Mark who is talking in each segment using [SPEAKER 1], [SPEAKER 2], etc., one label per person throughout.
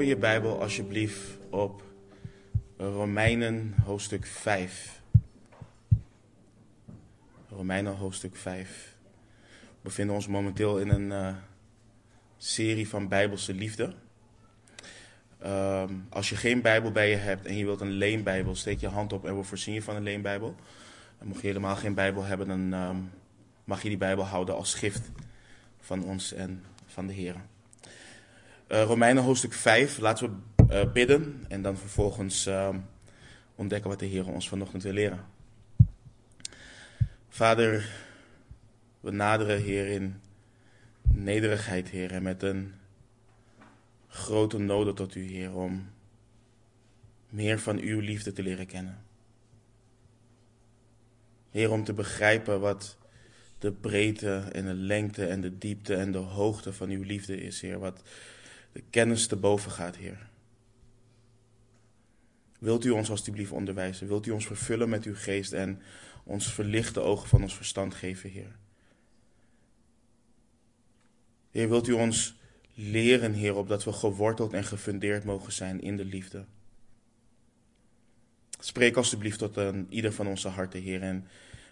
[SPEAKER 1] Open je Bijbel alsjeblieft op Romeinen hoofdstuk 5. Romeinen hoofdstuk 5. We bevinden ons momenteel in een uh, serie van Bijbelse liefde. Um, als je geen Bijbel bij je hebt en je wilt een leenbijbel, steek je hand op en we voorzien je van een leenbijbel. En mocht je helemaal geen Bijbel hebben, dan um, mag je die Bijbel houden als gift van ons en van de Heer. Uh, Romeinen hoofdstuk 5, laten we uh, bidden en dan vervolgens uh, ontdekken wat de Heer ons vanochtend wil leren. Vader, we naderen Heer in nederigheid, Heer, en met een grote noden tot U, Heer, om meer van Uw liefde te leren kennen. Heer, om te begrijpen wat de breedte en de lengte en de diepte en de hoogte van uw liefde is, Heer. Wat de kennis te boven gaat, Heer. Wilt u ons alstublieft onderwijzen? Wilt u ons vervullen met uw geest en ons verlichte ogen van ons verstand geven, Heer? Heer, wilt u ons leren, Heer, opdat we geworteld en gefundeerd mogen zijn in de liefde? Spreek alstublieft tot een, ieder van onze harten, Heer, en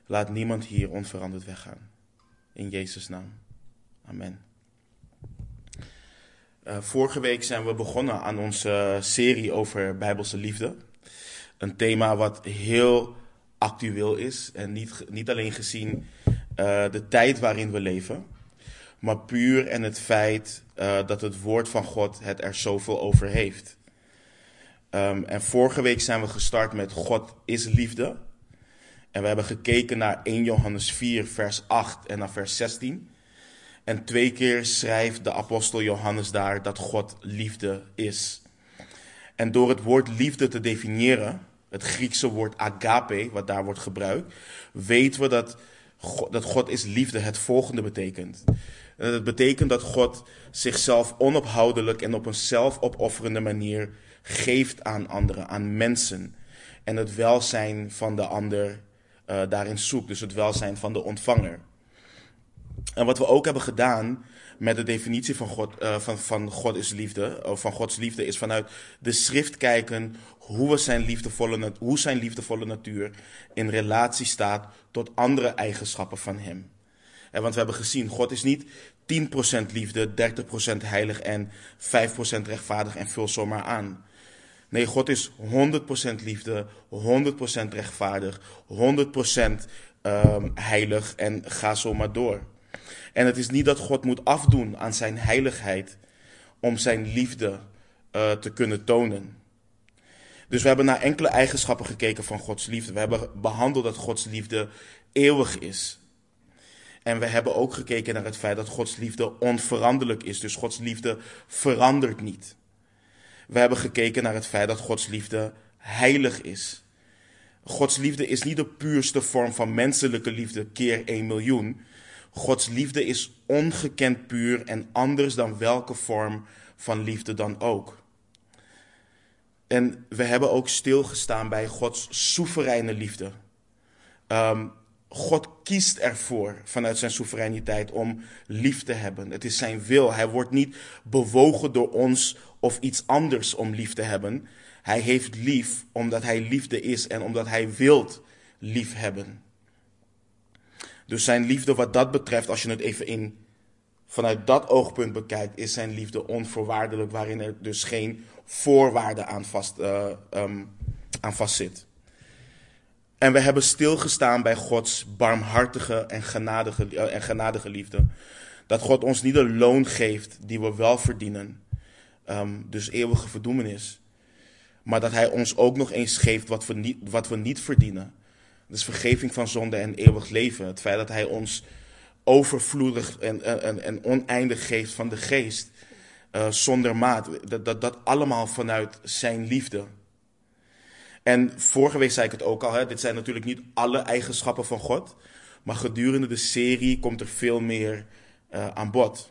[SPEAKER 1] laat niemand hier onveranderd weggaan. In Jezus' naam. Amen. Uh, vorige week zijn we begonnen aan onze serie over Bijbelse liefde. Een thema wat heel actueel is en niet, niet alleen gezien uh, de tijd waarin we leven, maar puur en het feit uh, dat het woord van God het er zoveel over heeft. Um, en vorige week zijn we gestart met God is liefde. En we hebben gekeken naar 1 Johannes 4, vers 8 en naar vers 16. En twee keer schrijft de apostel Johannes daar dat God liefde is. En door het woord liefde te definiëren, het Griekse woord agape, wat daar wordt gebruikt, weten we dat God, dat God is liefde het volgende betekent. Het betekent dat God zichzelf onophoudelijk en op een zelfopofferende manier geeft aan anderen, aan mensen. En het welzijn van de ander uh, daarin zoekt, dus het welzijn van de ontvanger. En wat we ook hebben gedaan met de definitie van God, uh, van, van God is liefde, of van Gods liefde, is vanuit de schrift kijken hoe, we zijn liefdevolle, hoe zijn liefdevolle natuur in relatie staat tot andere eigenschappen van Hem. En want we hebben gezien, God is niet 10% liefde, 30% heilig en 5% rechtvaardig en vul zomaar aan. Nee, God is 100% liefde, 100% rechtvaardig, 100% um, heilig en ga zo maar door. En het is niet dat God moet afdoen aan zijn heiligheid om zijn liefde uh, te kunnen tonen. Dus we hebben naar enkele eigenschappen gekeken van Gods liefde. We hebben behandeld dat Gods liefde eeuwig is. En we hebben ook gekeken naar het feit dat Gods liefde onveranderlijk is. Dus Gods liefde verandert niet. We hebben gekeken naar het feit dat Gods liefde heilig is. Gods liefde is niet de puurste vorm van menselijke liefde keer 1 miljoen. Gods liefde is ongekend puur en anders dan welke vorm van liefde dan ook. En we hebben ook stilgestaan bij Gods soevereine liefde. Um, God kiest ervoor vanuit zijn soevereiniteit om lief te hebben. Het is zijn wil. Hij wordt niet bewogen door ons of iets anders om lief te hebben. Hij heeft lief omdat hij liefde is en omdat hij wilt lief hebben. Dus zijn liefde wat dat betreft, als je het even in, vanuit dat oogpunt bekijkt, is zijn liefde onvoorwaardelijk, waarin er dus geen voorwaarden aan vast, uh, um, aan vast zit. En we hebben stilgestaan bij Gods barmhartige en genadige, uh, en genadige liefde. Dat God ons niet een loon geeft die we wel verdienen, um, dus eeuwige verdoemenis. Maar dat Hij ons ook nog eens geeft wat we niet, wat we niet verdienen. Dus vergeving van zonde en eeuwig leven. Het feit dat Hij ons overvloedig en, en, en oneindig geeft van de geest. Uh, zonder maat. Dat, dat, allemaal vanuit Zijn liefde. En vorige week zei ik het ook al, hè, dit zijn natuurlijk niet alle eigenschappen van God. Maar gedurende de serie komt er veel meer uh, aan bod.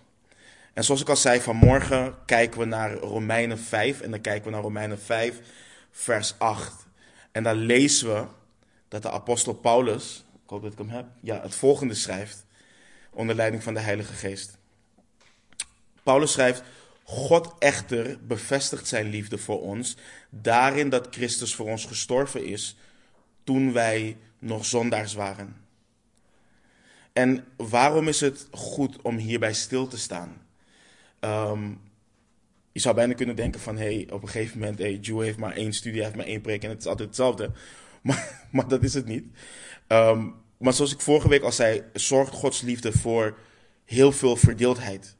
[SPEAKER 1] En zoals ik al zei, vanmorgen kijken we naar Romeinen 5. En dan kijken we naar Romeinen 5, vers 8. En daar lezen we dat de apostel Paulus, ik hoop dat ik hem heb, ja, het volgende schrijft. Onder leiding van de Heilige Geest. Paulus schrijft: God echter bevestigt zijn liefde voor ons daarin dat Christus voor ons gestorven is toen wij nog zondaars waren. En waarom is het goed om hierbij stil te staan? Ehm, je zou bijna kunnen denken van, hey, op een gegeven moment, hey, Jew heeft maar één studie, heeft maar één preek en het is altijd hetzelfde. Maar, dat is het niet. Ehm, maar zoals ik vorige week al zei, zorgt Gods liefde voor heel veel verdeeldheid.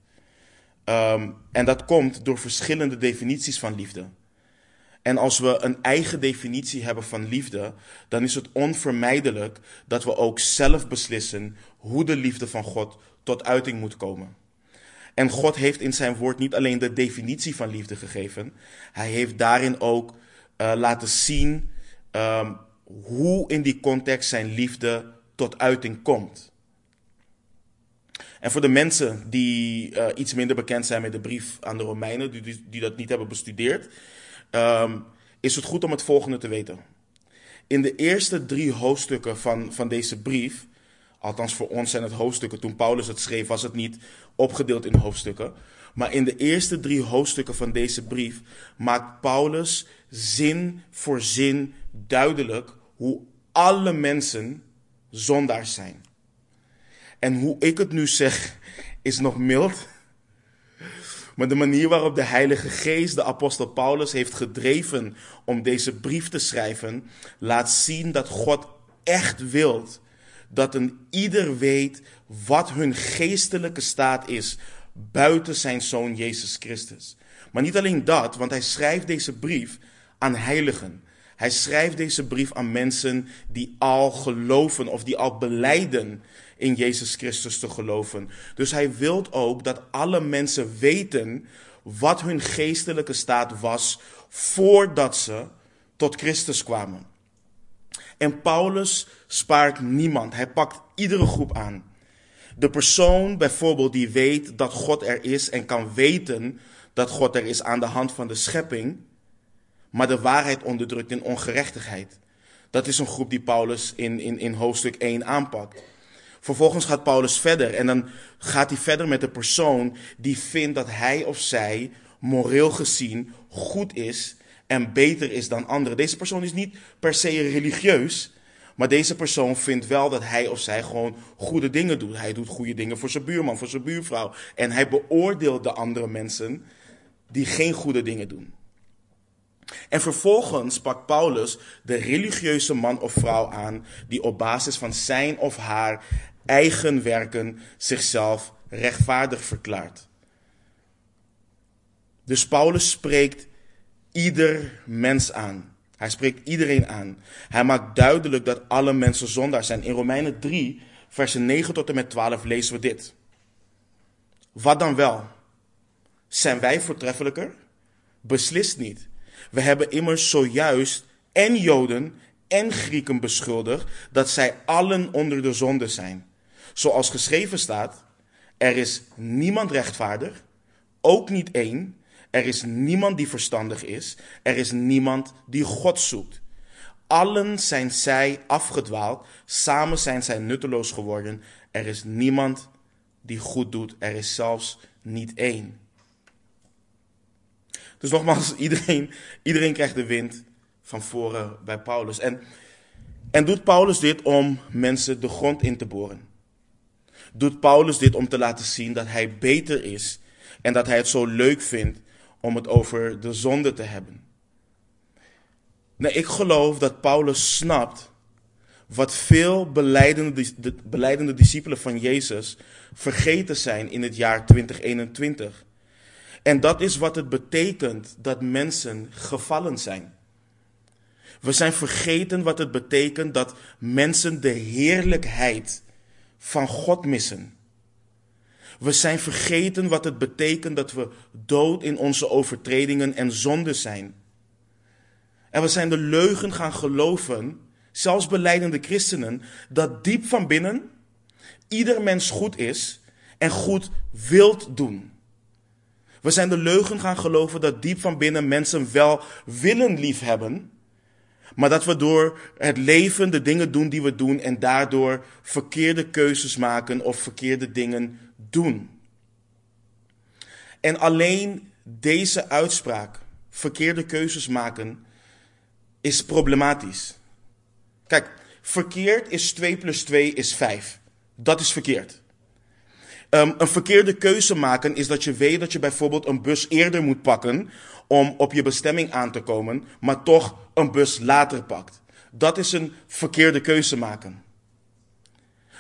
[SPEAKER 1] Ehm, en dat komt door verschillende definities van liefde. En als we een eigen definitie hebben van liefde, dan is het onvermijdelijk dat we ook zelf beslissen hoe de liefde van God tot uiting moet komen. En God heeft in zijn woord niet alleen de definitie van liefde gegeven, hij heeft daarin ook uh, laten zien um, hoe in die context zijn liefde tot uiting komt. En voor de mensen die uh, iets minder bekend zijn met de brief aan de Romeinen, die, die, dat niet hebben bestudeerd, um, is het goed om het volgende te weten. In de eerste drie hoofdstukken van, van deze brief, althans voor ons zijn het hoofdstukken, toen Paulus het schreef was het niet opgedeeld in hoofdstukken, maar in de eerste drie hoofdstukken van deze brief maakt Paulus zin voor zin duidelijk hoe alle mensen zondaars zijn. En hoe ik het nu zeg, is nog mild. Maar de manier waarop de Heilige Geest de apostel Paulus heeft gedreven om deze brief te schrijven, laat zien dat God echt wilt dat een ieder weet wat hun geestelijke staat is buiten zijn zoon Jezus Christus. Maar niet alleen dat, want hij schrijft deze brief aan heiligen. Hij schrijft deze brief aan mensen die al geloven of die al beleiden in Jezus Christus te geloven. Dus hij wil ook dat alle mensen weten wat hun geestelijke staat was voordat ze tot Christus kwamen. En Paulus spaart niemand. Hij pakt iedere groep aan. De persoon bijvoorbeeld die weet dat God er is en kan weten dat God er is aan de hand van de schepping, maar de waarheid onderdrukt in ongerechtigheid. Dat is een groep die Paulus in, in, in hoofdstuk 1 aanpakt. Vervolgens gaat Paulus verder en dan gaat hij verder met de persoon die vindt dat hij of zij moreel gezien goed is en beter is dan anderen. Deze persoon is niet per se religieus, maar deze persoon vindt wel dat hij of zij gewoon goede dingen doet. Hij doet goede dingen voor zijn buurman, voor zijn buurvrouw. En hij beoordeelt de andere mensen die geen goede dingen doen. En vervolgens pakt Paulus de religieuze man of vrouw aan die op basis van zijn of haar eigen werken zichzelf rechtvaardig verklaart. Dus Paulus spreekt ieder mens aan. Hij spreekt iedereen aan. Hij maakt duidelijk dat alle mensen zondaar zijn. In Romeinen 3, versen 9 tot en met 12 lezen we dit. Wat dan wel? Zijn wij voortreffelijker? Beslist niet. We hebben immers zojuist en Joden en Grieken beschuldigd dat zij allen onder de zonde zijn. Zoals geschreven staat, er is niemand rechtvaardig, ook niet één. Er is niemand die verstandig is. Er is niemand die God zoekt. Allen zijn zij afgedwaald. Samen zijn zij nutteloos geworden. Er is niemand die goed doet. Er is zelfs niet één. Dus nogmaals, iedereen, iedereen krijgt de wind van voren bij Paulus. En, en doet Paulus dit om mensen de grond in te boren? Doet Paulus dit om te laten zien dat hij beter is en dat hij het zo leuk vindt om het over de zonde te hebben? Nee, ik geloof dat Paulus snapt wat veel beleidende, beleidende discipelen van Jezus vergeten zijn in het jaar 2021. En dat is wat het betekent dat mensen gevallen zijn. We zijn vergeten wat het betekent dat mensen de heerlijkheid van God missen. We zijn vergeten wat het betekent dat we dood in onze overtredingen en zonden zijn. En we zijn de leugen gaan geloven, zelfs beleidende christenen, dat diep van binnen ieder mens goed is en goed wilt doen. We zijn de leugen gaan geloven dat diep van binnen mensen wel willen liefhebben, maar dat we door het leven de dingen doen die we doen en daardoor verkeerde keuzes maken of verkeerde dingen doen. En alleen deze uitspraak, verkeerde keuzes maken, is problematisch. Kijk, verkeerd is 2 plus 2 is 5. Dat is verkeerd. Um, een verkeerde keuze maken is dat je weet dat je bijvoorbeeld een bus eerder moet pakken om op je bestemming aan te komen, maar toch een bus later pakt. Dat is een verkeerde keuze maken.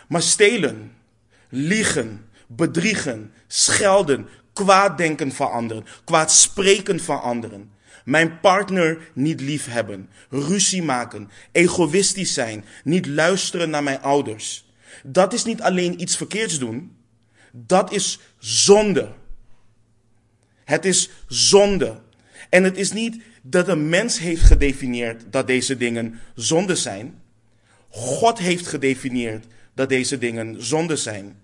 [SPEAKER 1] Maar stelen, liegen, bedriegen, schelden, kwaad denken van anderen, kwaad spreken van anderen, mijn partner niet lief hebben, ruzie maken, egoïstisch zijn, niet luisteren naar mijn ouders. Dat is niet alleen iets verkeerds doen, dat is zonde. Het is zonde. En het is niet dat een mens heeft gedefinieerd dat deze dingen zonde zijn. God heeft gedefinieerd dat deze dingen zonde zijn.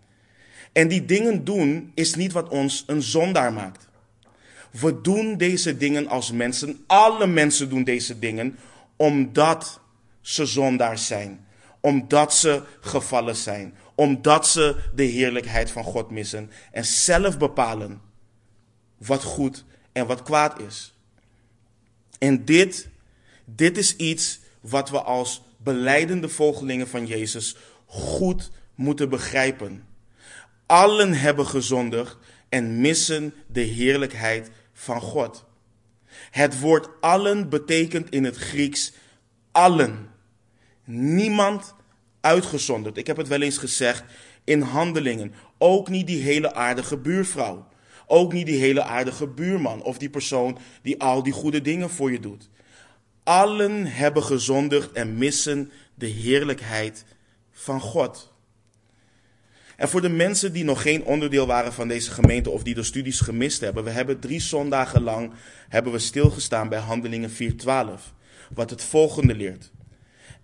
[SPEAKER 1] En die dingen doen is niet wat ons een zondaar maakt. We doen deze dingen als mensen. Alle mensen doen deze dingen omdat ze zondaars zijn. Omdat ze gevallen zijn. Omdat ze de heerlijkheid van God missen. En zelf bepalen wat goed en wat kwaad is. En dit, dit is iets wat we als beleidende volgelingen van Jezus goed moeten begrijpen. Allen hebben gezondigd en missen de heerlijkheid van God. Het woord allen betekent in het Grieks allen. Niemand uitgezonderd. Ik heb het wel eens gezegd in handelingen. Ook niet die hele aardige buurvrouw. Ook niet die hele aardige buurman of die persoon die al die goede dingen voor je doet. Allen hebben gezondigd en missen de heerlijkheid van God. En voor de mensen die nog geen onderdeel waren van deze gemeente of die de studies gemist hebben, we hebben drie zondagen lang hebben we stilgestaan bij Handelingen 4:12, wat het volgende leert.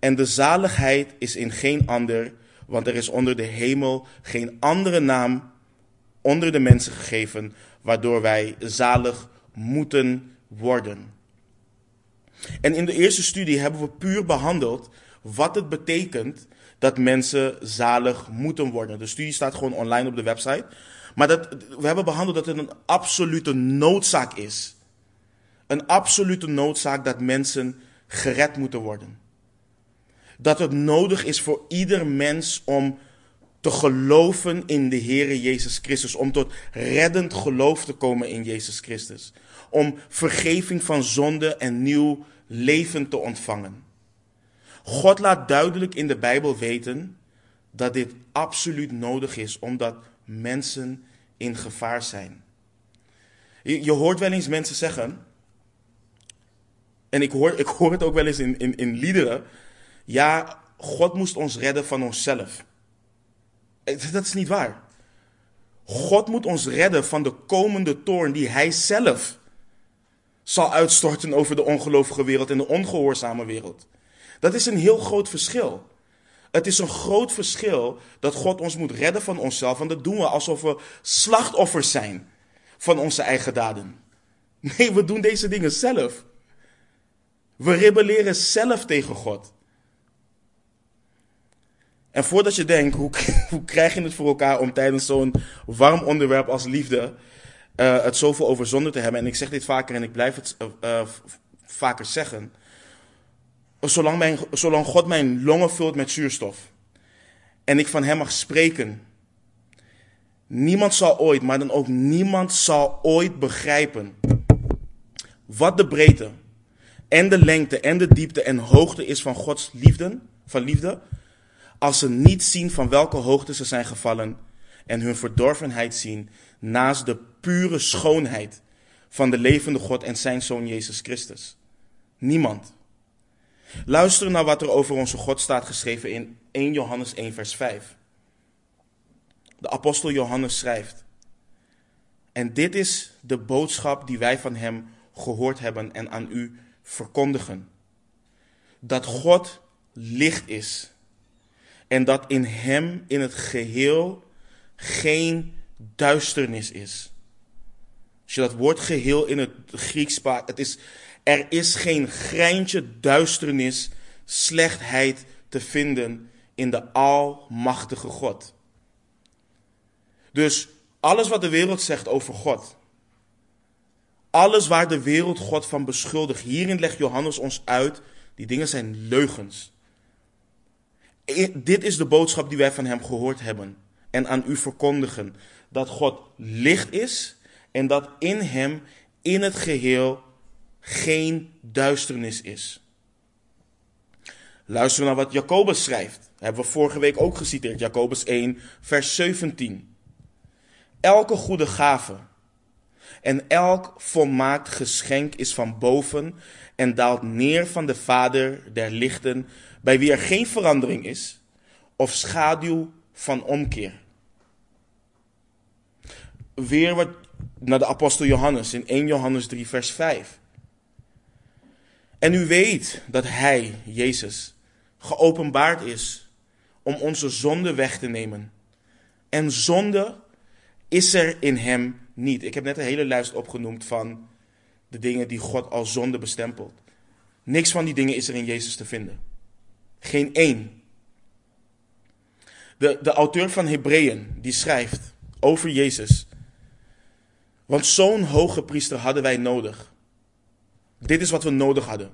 [SPEAKER 1] En de zaligheid is in geen ander, want er is onder de hemel geen andere naam onder de mensen gegeven, waardoor wij zalig moeten worden. En in de eerste studie hebben we puur behandeld wat het betekent dat mensen zalig moeten worden. De studie staat gewoon online op de website. Maar dat, we hebben behandeld dat het een absolute noodzaak is. Een absolute noodzaak dat mensen gered moeten worden. Dat het nodig is voor ieder mens om te geloven in de Heere Jezus Christus. Om tot reddend geloof te komen in Jezus Christus. Om vergeving van zonde en nieuw leven te ontvangen. God laat duidelijk in de Bijbel weten dat dit absoluut nodig is, omdat mensen in gevaar zijn. Je, je hoort wel eens mensen zeggen, en ik hoor, ik hoor het ook wel eens in, in, in liederen, ja, God moest ons redden van onszelf. Eh, dat is niet waar. God moet ons redden van de komende toorn die Hij zelf zal uitstorten over de ongelovige wereld en de ongehoorzame wereld. Dat is een heel groot verschil. Het is een groot verschil dat God ons moet redden van onszelf. En dat doen we alsof we slachtoffers zijn van onze eigen daden. Nee, we doen deze dingen zelf. We rebelleren zelf tegen God. En voordat je denkt, hoe, hoe krijg je het voor elkaar om tijdens zo'n warm onderwerp als liefde uh, het zoveel over zonde te hebben? En ik zeg dit vaker en ik blijf het uh, uh, vaker zeggen. Zolang, mijn, zolang God mijn longen vult met zuurstof en ik van Hem mag spreken, niemand zal ooit, maar dan ook niemand zal ooit begrijpen wat de breedte en de lengte en de diepte en hoogte is van Gods liefde, van liefde, als ze niet zien van welke hoogte ze zijn gevallen en hun verdorvenheid zien naast de pure schoonheid van de levende God en zijn Zoon Jezus Christus. Niemand. Luister naar wat er over onze God staat geschreven in 1 Johannes 1, vers 5. De apostel Johannes schrijft. En dit is de boodschap die wij van hem gehoord hebben en aan u verkondigen. Dat God licht is en dat in hem in het geheel geen duisternis is. Als je dat woord geheel in het Grieks spaart, het is er is geen greintje duisternis, slechtheid te vinden in de Almachtige God. Dus alles wat de wereld zegt over God, Alles waar de wereld God van beschuldigt. Hierin legt Johannes ons uit. Die dingen zijn leugens. Dit is de boodschap die wij van hem gehoord hebben. En aan u verkondigen. Dat God licht is. En dat in hem in het geheel geen duisternis is. Luister naar wat Jacobus schrijft. Hebben we vorige week ook geciteerd. Jacobus 1, vers 17. Elke goede gave en elk volmaakt geschenk is van boven en daalt neer van de Vader der lichten, bij wie er geen verandering is of schaduw van omkeer. Weer wat naar de apostel Johannes in 1 Johannes 3, vers 5. En u weet dat Hij, Jezus, geopenbaard is om onze zonde weg te nemen. En zonde is er in Hem niet. Ik heb net een hele lijst opgenoemd van de dingen die God als zonde bestempelt. Niks van die dingen is er in Jezus te vinden. Geen één. De, de auteur van Hebreeën, die schrijft over Jezus. Want zo'n hoge priester hadden wij nodig. Dit is wat we nodig hadden.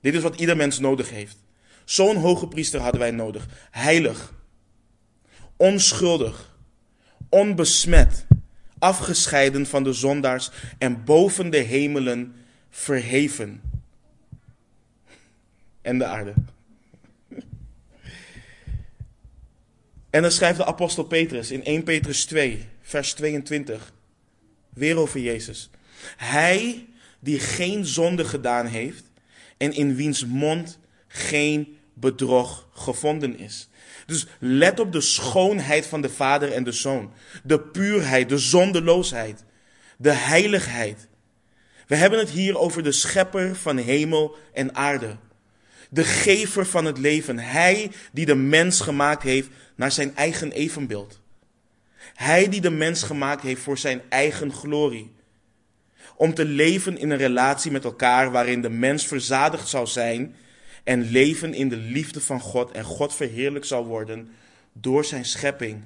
[SPEAKER 1] Dit is wat ieder mens nodig heeft. Zo'n hoge priester hadden wij nodig. Heilig, onschuldig, onbesmet, afgescheiden van de zondaars en boven de hemelen verheven. En de aarde. En dan schrijft de apostel Petrus in 1 Petrus 2, vers 22, weer over Jezus. Hij die geen zonde gedaan heeft en in wiens mond geen bedrog gevonden is. Dus let op de schoonheid van de Vader en de Zoon. De puurheid, de zondeloosheid, de heiligheid. We hebben het hier over de schepper van hemel en aarde. De gever van het leven. Hij die de mens gemaakt heeft naar zijn eigen evenbeeld. Hij die de mens gemaakt heeft voor zijn eigen glorie. Om te leven in een relatie met elkaar waarin de mens verzadigd zou zijn en leven in de liefde van God en God verheerlijk zal worden door zijn schepping.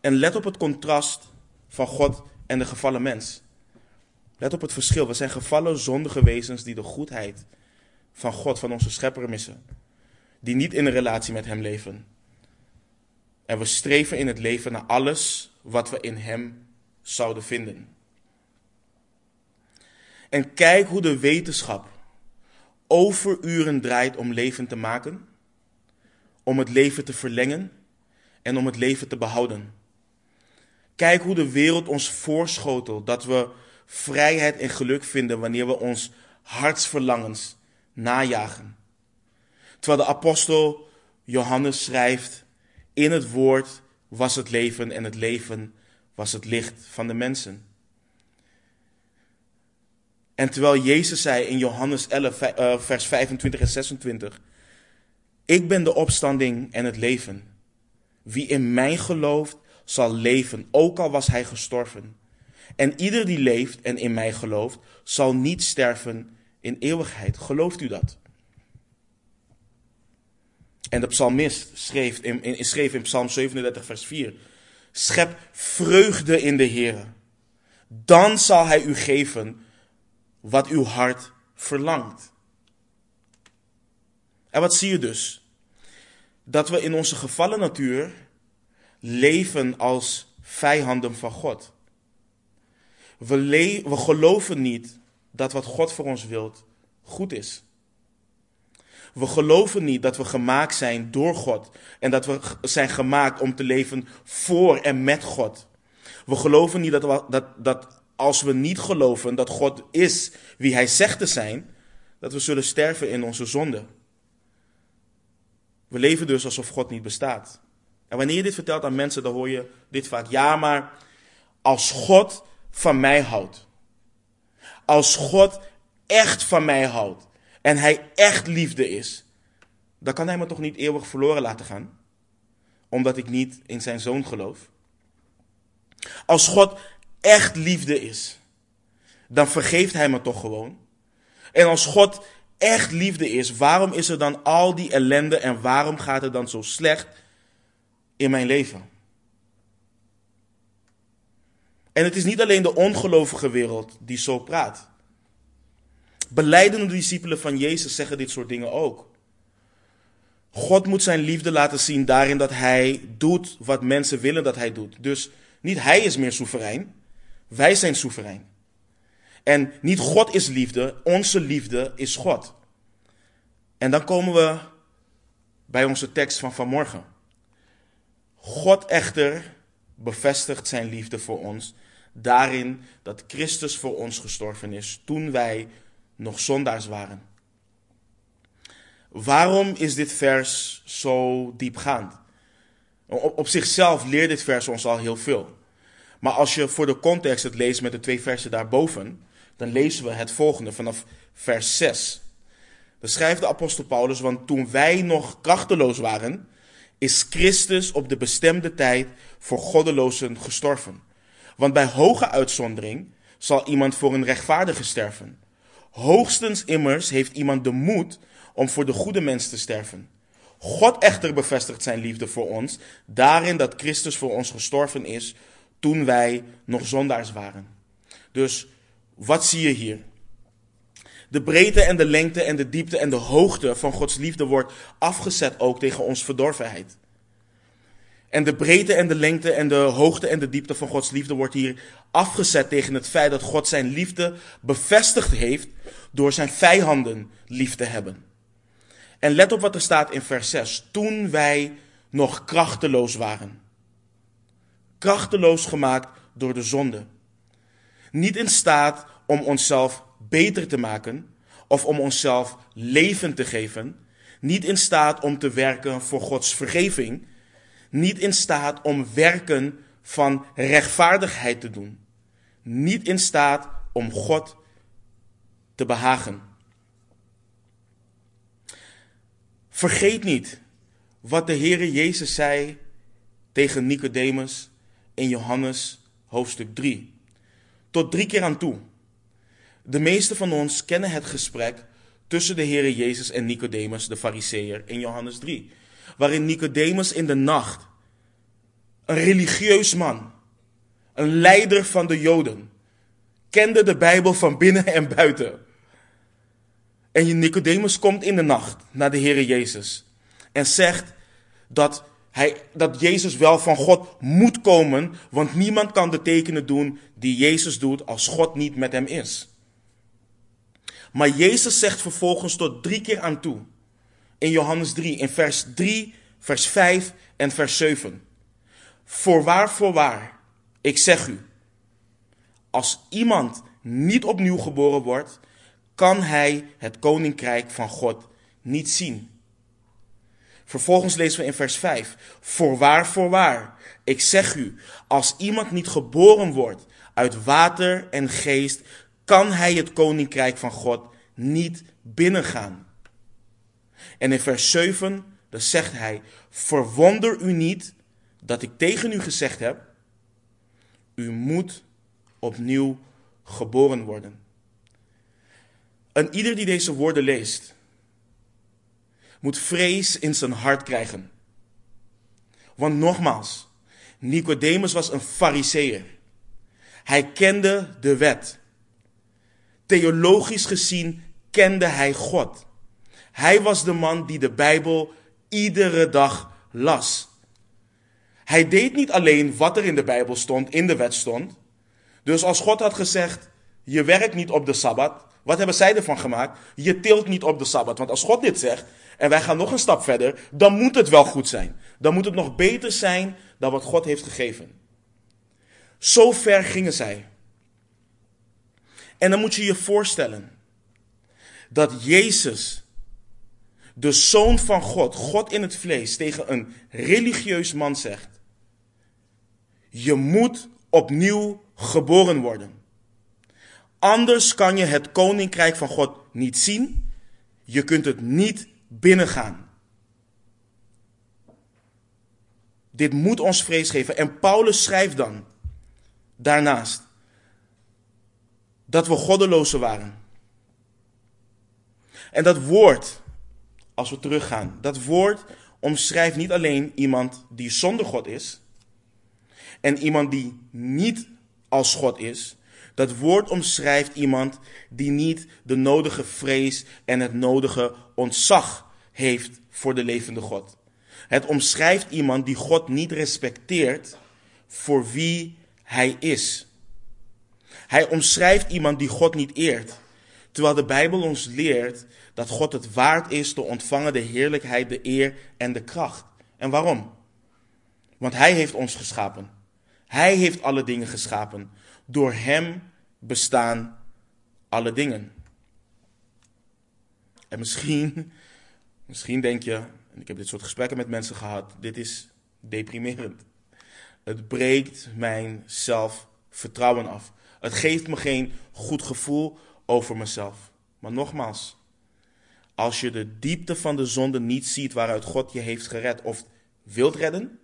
[SPEAKER 1] En let op het contrast van God en de gevallen mens. Let op het verschil. We zijn gevallen zondige wezens die de goedheid van God, van onze schepper missen. Die niet in een relatie met Hem leven. En we streven in het leven naar alles wat we in Hem zouden vinden. En kijk hoe de wetenschap overuren draait om leven te maken, om het leven te verlengen en om het leven te behouden. Kijk hoe de wereld ons voorschotelt dat we vrijheid en geluk vinden wanneer we ons hartsverlangens najagen. Terwijl de apostel Johannes schrijft, in het woord was het leven en het leven was het licht van de mensen. En terwijl Jezus zei in Johannes 11, eh, vers 25 en 26, ik ben de opstanding en het leven. Wie in mij gelooft, zal leven, ook al was hij gestorven. En ieder die leeft en in mij gelooft, zal niet sterven in eeuwigheid. Gelooft u dat? En de psalmist schreef in, in, schreef in Psalm 37, vers 4: Schep vreugde in de Heer. Dan zal hij u geven wat uw hart verlangt. En wat zie je dus? Dat we in onze gevallen natuur leven als vijanden van God. We, we geloven niet dat wat God voor ons wilt goed is. We geloven niet dat we gemaakt zijn door God en dat we zijn gemaakt om te leven voor en met God. We geloven niet dat, we, dat, dat als we niet geloven dat God is wie Hij zegt te zijn, dat we zullen sterven in onze zonde. We leven dus alsof God niet bestaat. En wanneer je dit vertelt aan mensen, dan hoor je dit vaak. Ja, maar als God van mij houdt. Als God echt van mij houdt. En Hij echt liefde is. Dan kan Hij me toch niet eeuwig verloren laten gaan. Omdat ik niet in zijn zoon geloof. Als God echt liefde is, dan vergeeft Hij me toch gewoon. En als God echt liefde is, waarom is er dan al die ellende en waarom gaat het dan zo slecht in mijn leven? En het is niet alleen de ongelovige wereld die zo praat. Beleidende discipelen van Jezus zeggen dit soort dingen ook. God moet zijn liefde laten zien daarin dat hij doet wat mensen willen dat hij doet. Dus niet hij is meer soeverein, wij zijn soeverein. En niet God is liefde, onze liefde is God. En dan komen we bij onze tekst van vanmorgen. God echter bevestigt zijn liefde voor ons daarin dat Christus voor ons gestorven is toen wij nog zondaars waren. Waarom is dit vers zo diepgaand? Op, op zichzelf leert dit vers ons al heel veel. Maar als je voor de context het leest met de twee versen daarboven, dan lezen we het volgende vanaf vers 6. Dan schrijft de apostel Paulus, want toen wij nog krachteloos waren, is Christus op de bestemde tijd voor goddelozen gestorven. Want bij hoge uitzondering zal iemand voor een rechtvaardige sterven. Hoogstens immers heeft iemand de moed om voor de goede mens te sterven. God echter bevestigt zijn liefde voor ons, daarin dat Christus voor ons gestorven is toen wij nog zondaars waren. Dus wat zie je hier? De breedte en de lengte en de diepte en de hoogte van Gods liefde wordt afgezet ook tegen ons verdorvenheid. En de breedte en de lengte en de hoogte en de diepte van Gods liefde wordt hier afgezet tegen het feit dat God zijn liefde bevestigd heeft door zijn vijanden lief te hebben. En let op wat er staat in vers 6. Toen wij nog krachteloos waren. Krachteloos gemaakt door de zonde. Niet in staat om onszelf beter te maken of om onszelf leven te geven. Niet in staat om te werken voor Gods vergeving. Niet in staat om werken van rechtvaardigheid te doen. Niet in staat om God te behagen. Vergeet niet wat de Heere Jezus zei tegen Nicodemus in Johannes hoofdstuk 3. Tot drie keer aan toe. De meeste van ons kennen het gesprek tussen de Heere Jezus en Nicodemus, de Fariseer, in Johannes 3. Waarin Nicodemus in de nacht, een religieus man, een leider van de Joden, kende de Bijbel van binnen en buiten. En Nicodemus komt in de nacht naar de Heere Jezus en zegt dat, hij, dat Jezus wel van God moet komen, want niemand kan de tekenen doen die Jezus doet als God niet met hem is. Maar Jezus zegt vervolgens tot drie keer aan toe. In Johannes 3, in vers 3, vers 5 en vers 7. Voorwaar, voorwaar, ik zeg u, als iemand niet opnieuw geboren wordt, kan hij het koninkrijk van God niet zien. Vervolgens lezen we in vers 5. Voorwaar, voorwaar, ik zeg u, als iemand niet geboren wordt uit water en geest, kan hij het koninkrijk van God niet binnengaan. En in vers 7, dan zegt hij, verwonder u niet dat ik tegen u gezegd heb, u moet opnieuw geboren worden. En ieder die deze woorden leest, moet vrees in zijn hart krijgen. Want nogmaals, Nicodemus was een fariseer. Hij kende de wet. Theologisch gezien kende hij God. Hij was de man die de Bijbel iedere dag las. Hij deed niet alleen wat er in de Bijbel stond, in de wet stond. Dus als God had gezegd, je werkt niet op de Sabbat, wat hebben zij ervan gemaakt? Je tilt niet op de Sabbat. Want als God dit zegt, en wij gaan nog een stap verder, dan moet het wel goed zijn. Dan moet het nog beter zijn dan wat God heeft gegeven. Zo ver gingen zij. En dan moet je je voorstellen dat Jezus, de zoon van God, God in het vlees, tegen een religieus man zegt: Je moet opnieuw geboren worden. Anders kan je het koninkrijk van God niet zien. Je kunt het niet binnengaan. Dit moet ons vrees geven. En Paulus schrijft dan daarnaast dat we goddelozen waren. En dat woord, als we teruggaan, dat woord omschrijft niet alleen iemand die zonder God is en iemand die niet als God is. Dat woord omschrijft iemand die niet de nodige vrees en het nodige ontzag heeft voor de levende God. Het omschrijft iemand die God niet respecteert voor wie hij is. Hij omschrijft iemand die God niet eert. Terwijl de Bijbel ons leert dat God het waard is te ontvangen de heerlijkheid, de eer en de kracht. En waarom? Want Hij heeft ons geschapen. Hij heeft alle dingen geschapen. Door Hem bestaan alle dingen. En misschien, misschien denk je, en ik heb dit soort gesprekken met mensen gehad, dit is deprimerend. Het breekt mijn zelfvertrouwen af. Het geeft me geen goed gevoel over mezelf. Maar nogmaals, als je de diepte van de zonde niet ziet waaruit God je heeft gered of wilt redden,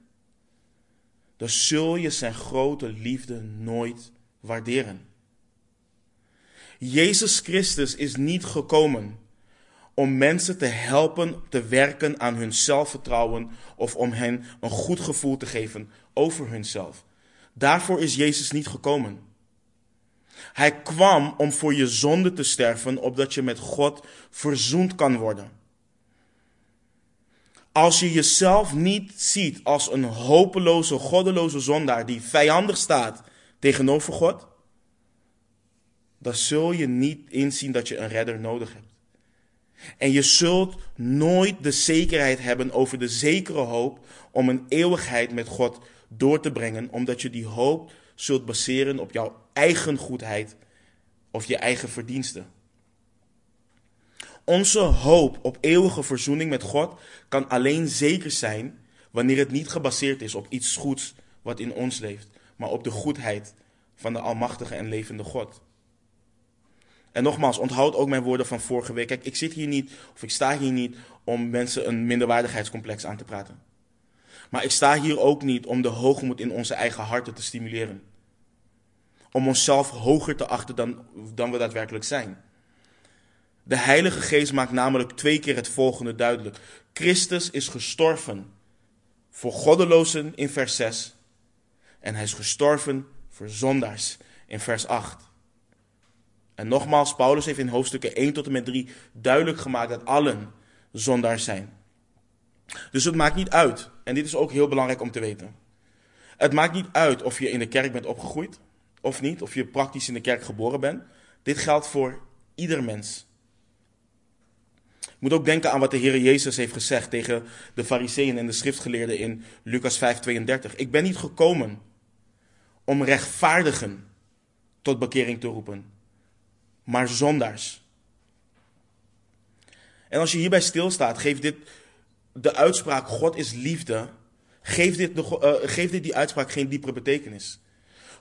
[SPEAKER 1] dan zul je zijn grote liefde nooit waarderen. Jezus Christus is niet gekomen om mensen te helpen te werken aan hun zelfvertrouwen of om hen een goed gevoel te geven over hunzelf. Daarvoor is Jezus niet gekomen. Hij kwam om voor je zonde te sterven, opdat je met God verzoend kan worden. Als je jezelf niet ziet als een hopeloze, goddeloze zondaar die vijandig staat tegenover God, dan zul je niet inzien dat je een redder nodig hebt. En je zult nooit de zekerheid hebben over de zekere hoop om een eeuwigheid met God door te brengen, omdat je die hoop zult baseren op jouw eigen goedheid of je eigen verdiensten. Onze hoop op eeuwige verzoening met God kan alleen zeker zijn wanneer het niet gebaseerd is op iets goeds wat in ons leeft, maar op de goedheid van de Almachtige en levende God. En nogmaals, onthoud ook mijn woorden van vorige week. Kijk, ik zit hier niet, of ik sta hier niet om mensen een minderwaardigheidscomplex aan te praten. Maar ik sta hier ook niet om de hoogmoed in onze eigen harten te stimuleren. Om onszelf hoger te achten dan, dan we daadwerkelijk zijn. De Heilige Geest maakt namelijk twee keer het volgende duidelijk. Christus is gestorven voor goddelozen in vers 6. En hij is gestorven voor zondaars in vers 8. En nogmaals, Paulus heeft in hoofdstukken 1 tot en met 3 duidelijk gemaakt dat allen zondaars zijn. Dus het maakt niet uit, en dit is ook heel belangrijk om te weten. Het maakt niet uit of je in de kerk bent opgegroeid of niet, of je praktisch in de kerk geboren bent. Dit geldt voor ieder mens. Je moet ook denken aan wat de Heer Jezus heeft gezegd tegen de fariseeën en de schriftgeleerden in Lucas 5:32. Ik ben niet gekomen om rechtvaardigen tot bekering te roepen, maar zondaars. En als je hierbij stilstaat, geeft dit de uitspraak God is liefde, geeft dit, de, uh, geeft dit die uitspraak geen diepere betekenis.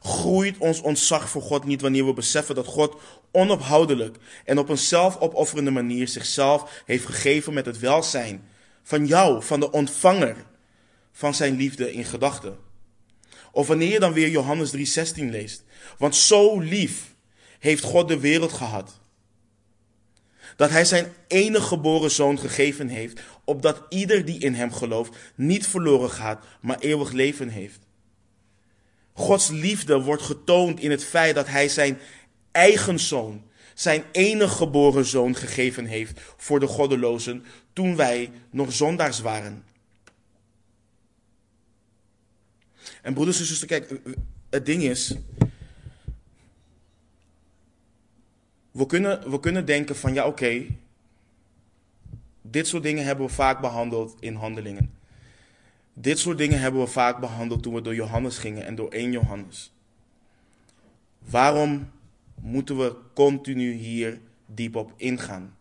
[SPEAKER 1] Groeit ons ontzag voor God niet wanneer we beseffen dat God onophoudelijk en op een zelfopofferende manier zichzelf heeft gegeven met het welzijn van jou, van de ontvanger van zijn liefde in gedachten. Of wanneer je dan weer Johannes 3:16 leest. Want zo lief heeft God de wereld gehad. Dat hij zijn enige geboren zoon gegeven heeft, opdat ieder die in hem gelooft niet verloren gaat, maar eeuwig leven heeft. Gods liefde wordt getoond in het feit dat hij zijn eigen zoon, zijn enige geboren zoon gegeven heeft voor de goddelozen toen wij nog zondaars waren. En broeders en zusters, kijk, het ding is, we kunnen, we kunnen denken van ja oké, dit soort dingen hebben we vaak behandeld in handelingen. Dit soort dingen hebben we vaak behandeld toen we door Johannes gingen en door 1 Johannes. Waarom moeten we continu hier diep op ingaan?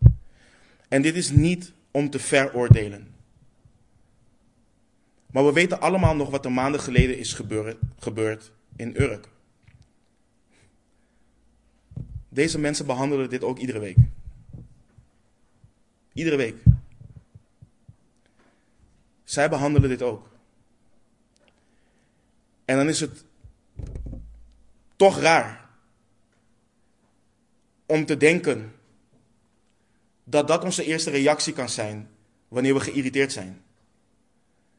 [SPEAKER 1] En dit is niet om te veroordelen. Maar we weten allemaal nog wat er maanden geleden is gebeurd, gebeurd in Urk. Deze mensen behandelen dit ook iedere week. Iedere week. Zij behandelen dit ook. En dan is het toch raar om te denken dat dat onze eerste reactie kan zijn wanneer we geïrriteerd zijn.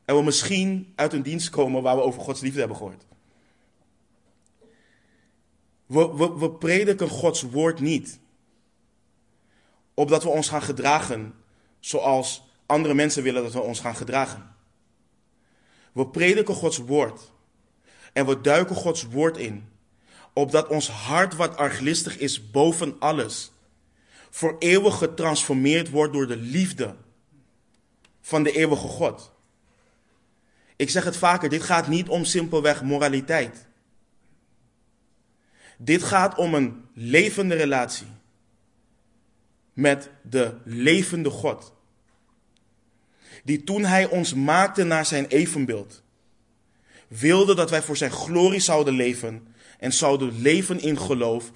[SPEAKER 1] En we misschien uit een dienst komen waar we over Gods liefde hebben gehoord. We, we, we prediken Gods woord niet. Opdat we ons gaan gedragen zoals andere mensen willen dat we ons gaan gedragen. We prediken Gods woord. En we duiken Gods woord in. Opdat ons hart wat arglistig is boven alles. Voor eeuwig getransformeerd wordt door de liefde van de eeuwige God. Ik zeg het vaker, dit gaat niet om simpelweg moraliteit. Dit gaat om een levende relatie met de levende God. Die toen Hij ons maakte naar Zijn evenbeeld, wilde dat wij voor Zijn glorie zouden leven en zouden leven in geloof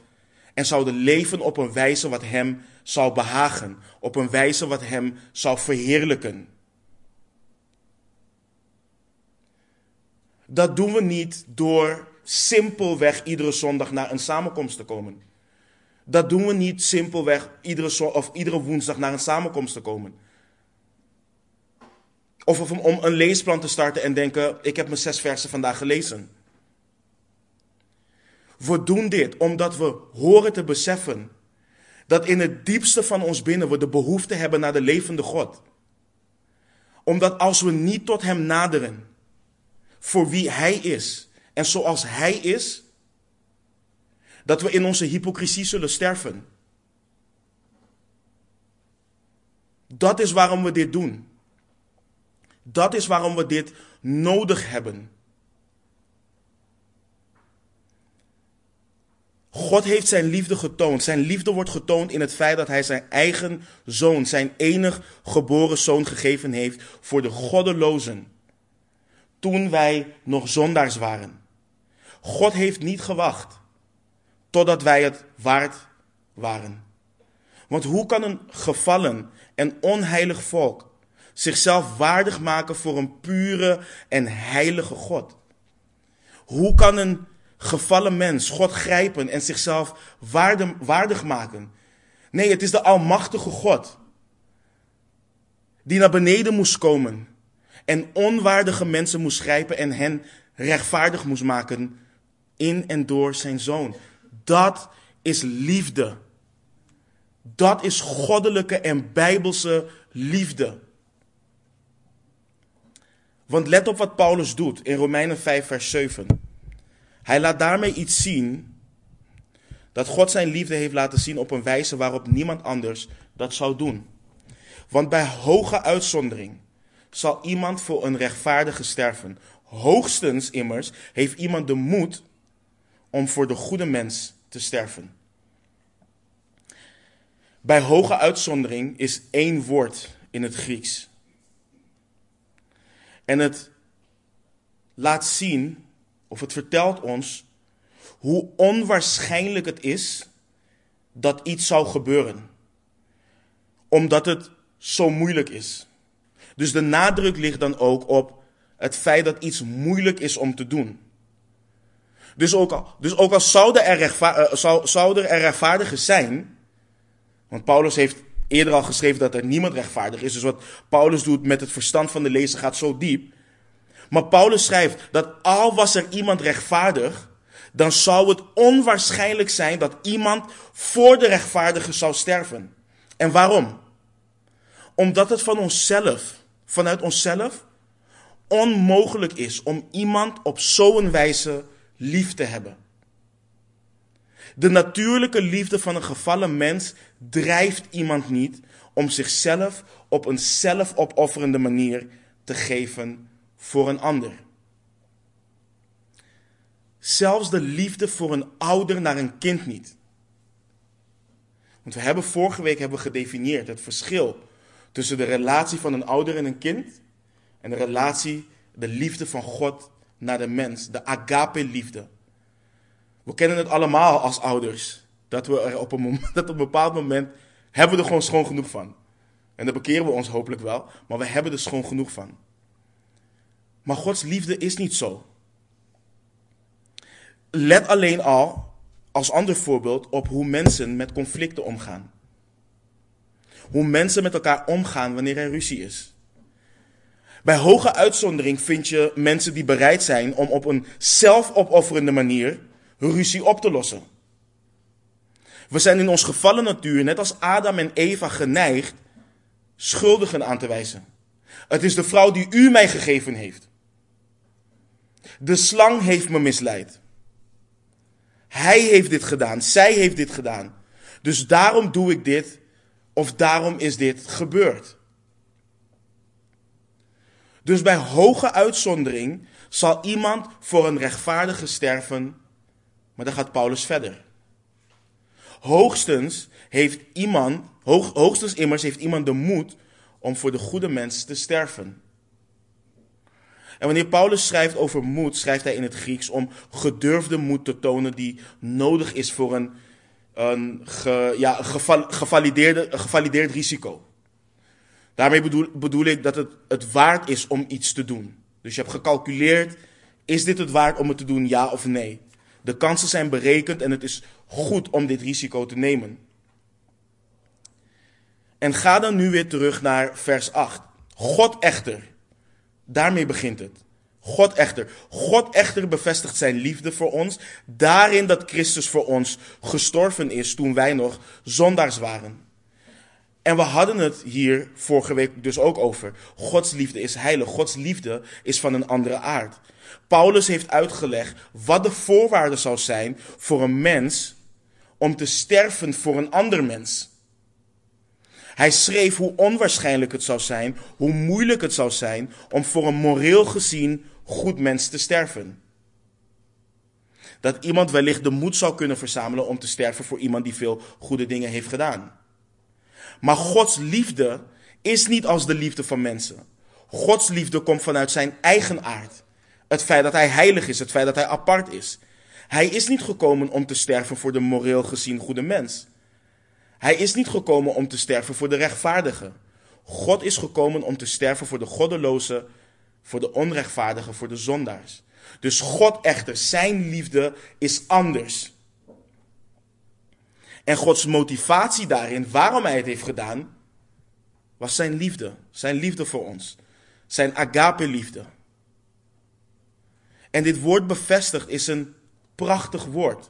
[SPEAKER 1] en zouden leven op een wijze wat Hem zou behagen, op een wijze wat Hem zou verheerlijken. Dat doen we niet door simpelweg iedere zondag naar een samenkomst te komen. Dat doen we niet simpelweg iedere, of iedere woensdag naar een samenkomst te komen. Of om een leesplan te starten en denken: ik heb mijn zes versen vandaag gelezen. We doen dit omdat we horen te beseffen dat in het diepste van ons binnen we de behoefte hebben naar de levende God. Omdat als we niet tot Hem naderen, voor wie Hij is en zoals Hij is, dat we in onze hypocrisie zullen sterven. Dat is waarom we dit doen. Dat is waarom we dit nodig hebben. God heeft zijn liefde getoond. Zijn liefde wordt getoond in het feit dat hij zijn eigen zoon, zijn enig geboren zoon gegeven heeft voor de goddelozen toen wij nog zondaars waren. God heeft niet gewacht totdat wij het waard waren. Want hoe kan een gevallen en onheilig volk zichzelf waardig maken voor een pure en heilige God? Hoe kan een gevallen mens God grijpen en zichzelf waardig, maken? Nee, het is de Almachtige God die naar beneden moest komen en onwaardige mensen moest grijpen en hen rechtvaardig moest maken in en door zijn zoon. Dat is liefde. Dat is goddelijke en bijbelse liefde. Want let op wat Paulus doet in Romeinen 5, vers 7. Hij laat daarmee iets zien dat God zijn liefde heeft laten zien op een wijze waarop niemand anders dat zou doen. Want bij hoge uitzondering zal iemand voor een rechtvaardige sterven. Hoogstens immers heeft iemand de moed om voor de goede mens te sterven. Bij hoge uitzondering is één woord in het Grieks. En het laat zien, of het vertelt ons, hoe onwaarschijnlijk het is dat iets zou gebeuren. Omdat het zo moeilijk is. Dus de nadruk ligt dan ook op het feit dat iets moeilijk is om te doen. Dus ook al, dus ook al zouden er, zouden er rechtvaardigers zijn, want Paulus heeft eerder al geschreven dat er niemand rechtvaardig is, dus wat Paulus doet met het verstand van de lezer gaat zo diep. Maar Paulus schrijft dat al was er iemand rechtvaardig, dan zou het onwaarschijnlijk zijn dat iemand voor de rechtvaardige zou sterven. En waarom? Omdat het van onszelf vanuit onszelf onmogelijk is om iemand op zo'n wijze lief te hebben. De natuurlijke liefde van een gevallen mens drijft iemand niet om zichzelf op een zelfopofferende manier te geven voor een ander. Zelfs de liefde voor een ouder naar een kind niet. Want we hebben vorige week hebben gedefinieerd het verschil tussen de relatie van een ouder en een kind en de relatie, de liefde van God naar de mens, de agape-liefde. We kennen het allemaal als ouders, dat we er op een, moment, dat op een bepaald moment hebben we er gewoon schoon genoeg van. En dan bekeren we ons hopelijk wel, maar we hebben er schoon genoeg van. Maar Gods liefde is niet zo. Let alleen al, als ander voorbeeld, op hoe mensen met conflicten omgaan. Hoe mensen met elkaar omgaan wanneer er ruzie is. Bij hoge uitzondering vind je mensen die bereid zijn om op een zelfopofferende manier ruzie op te lossen. We zijn in ons gevallen natuur, net als Adam en Eva, geneigd schuldigen aan te wijzen. Het is de vrouw die u mij gegeven heeft. De slang heeft me misleid. Hij heeft dit gedaan, zij heeft dit gedaan. Dus daarom doe ik dit, of daarom is dit gebeurd. Dus bij hoge uitzondering zal iemand voor een rechtvaardige sterven, maar dan gaat Paulus verder. Hoogstens heeft iemand, hoog, hoogstens immers heeft iemand de moed om voor de goede mens te sterven. En wanneer Paulus schrijft over moed, schrijft hij in het Grieks om gedurfde moed te tonen die nodig is voor een, een ja, gevalideerde, gevalideerd risico. Daarmee bedoel, bedoel ik dat het het waard is om iets te doen. Dus je hebt gecalculeerd, is dit het waard om het te doen, ja of nee? De kansen zijn berekend en het is goed om dit risico te nemen. En ga dan nu weer terug naar vers 8. God echter, daarmee begint het. God echter. God echter bevestigt zijn liefde voor ons, daarin dat Christus voor ons gestorven is toen wij nog zondaars waren. En we hadden het hier vorige week dus ook over. Gods liefde is heilig. Gods liefde is van een andere aard. Paulus heeft uitgelegd wat de voorwaarde zou zijn voor een mens om te sterven voor een ander mens. Hij schreef hoe onwaarschijnlijk het zou zijn, hoe moeilijk het zou zijn om voor een moreel gezien goed mens te sterven. Dat iemand wellicht de moed zou kunnen verzamelen om te sterven voor iemand die veel goede dingen heeft gedaan. Maar Gods liefde is niet als de liefde van mensen. Gods liefde komt vanuit zijn eigen aard. Het feit dat hij heilig is, het feit dat hij apart is. Hij is niet gekomen om te sterven voor de moreel gezien goede mens. Hij is niet gekomen om te sterven voor de rechtvaardige. God is gekomen om te sterven voor de goddeloze, voor de onrechtvaardige, voor de zondaars. Dus God echter, zijn liefde is anders. En Gods motivatie daarin, waarom hij het heeft gedaan, was zijn liefde. Zijn liefde voor ons. Zijn agape-liefde. En dit woord bevestigd is een prachtig woord.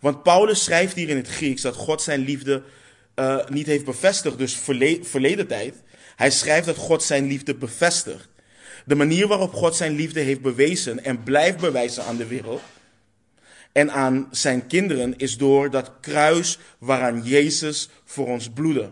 [SPEAKER 1] Want Paulus schrijft hier in het Grieks dat God zijn liefde uh, niet heeft bevestigd, dus verleden tijd. Hij schrijft dat God zijn liefde bevestigt. De manier waarop God zijn liefde heeft bewezen en blijft bewijzen aan de wereld, en aan zijn kinderen is door dat kruis waaraan Jezus voor ons bloedde.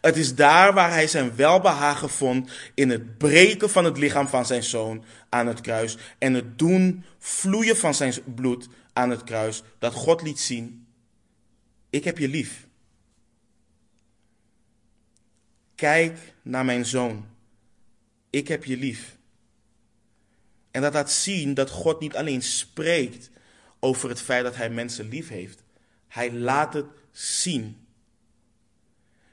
[SPEAKER 1] Het is daar waar hij zijn welbehagen vond in het breken van het lichaam van zijn zoon aan het kruis en het doen vloeien van zijn bloed aan het kruis, dat God liet zien, ik heb je lief. Kijk naar mijn zoon, ik heb je lief. En dat laat zien dat God niet alleen spreekt over het feit dat hij mensen lief heeft. Hij laat het zien.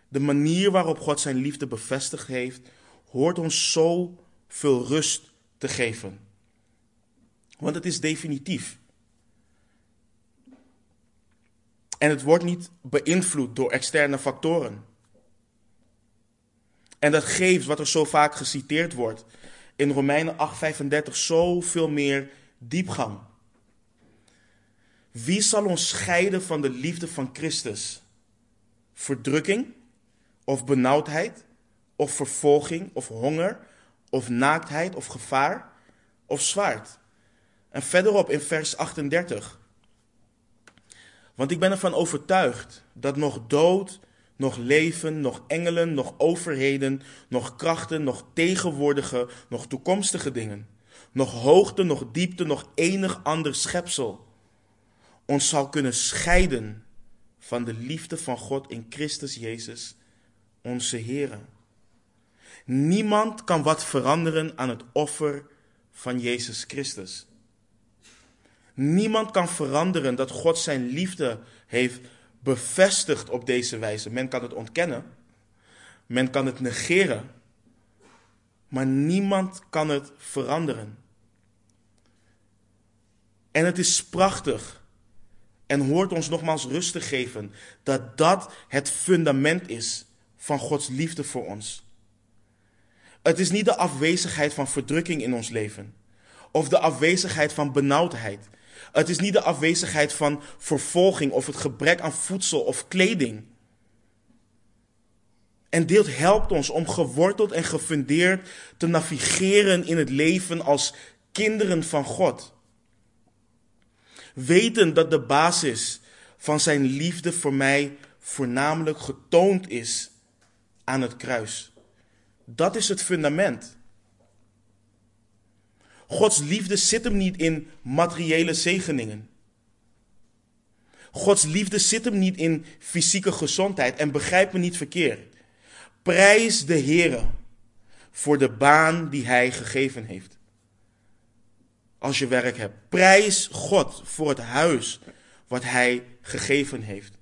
[SPEAKER 1] De manier waarop God zijn liefde bevestigd heeft, hoort ons zo veel rust te geven. Want het is definitief. En het wordt niet beïnvloed door externe factoren. En dat geeft wat er zo vaak geciteerd wordt in Romeinen 8:35 zoveel meer diepgang. Wie zal ons scheiden van de liefde van Christus? Verdrukking of benauwdheid of vervolging of honger of naaktheid of gevaar of zwaard? En verderop in vers 38. Want ik ben ervan overtuigd dat nog dood, nog leven, nog engelen, nog overheden, nog krachten, nog tegenwoordige, nog toekomstige dingen, nog hoogte, nog diepte, nog enig ander schepsel ons zal kunnen scheiden van de liefde van God in Christus Jezus, onze Heer. Niemand kan wat veranderen aan het offer van Jezus Christus. Niemand kan veranderen dat God zijn liefde heeft bevestigd op deze wijze. Men kan het ontkennen, men kan het negeren, maar niemand kan het veranderen. En het is prachtig en hoort ons nogmaals rust te geven dat dat het fundament is van Gods liefde voor ons. Het is niet de afwezigheid van verdrukking in ons leven of de afwezigheid van benauwdheid. Het is niet de afwezigheid van vervolging of het gebrek aan voedsel of kleding. En dit helpt ons om geworteld en gefundeerd te navigeren in het leven als kinderen van God. Weten dat de basis van zijn liefde voor mij voornamelijk getoond is aan het kruis. Dat is het fundament. Gods liefde zit hem niet in materiële zegeningen. Gods liefde zit hem niet in fysieke gezondheid. En begrijp me niet verkeerd. Prijs de Heer voor de baan die Hij gegeven heeft. Als je werk hebt. Prijs God voor het huis wat Hij gegeven heeft.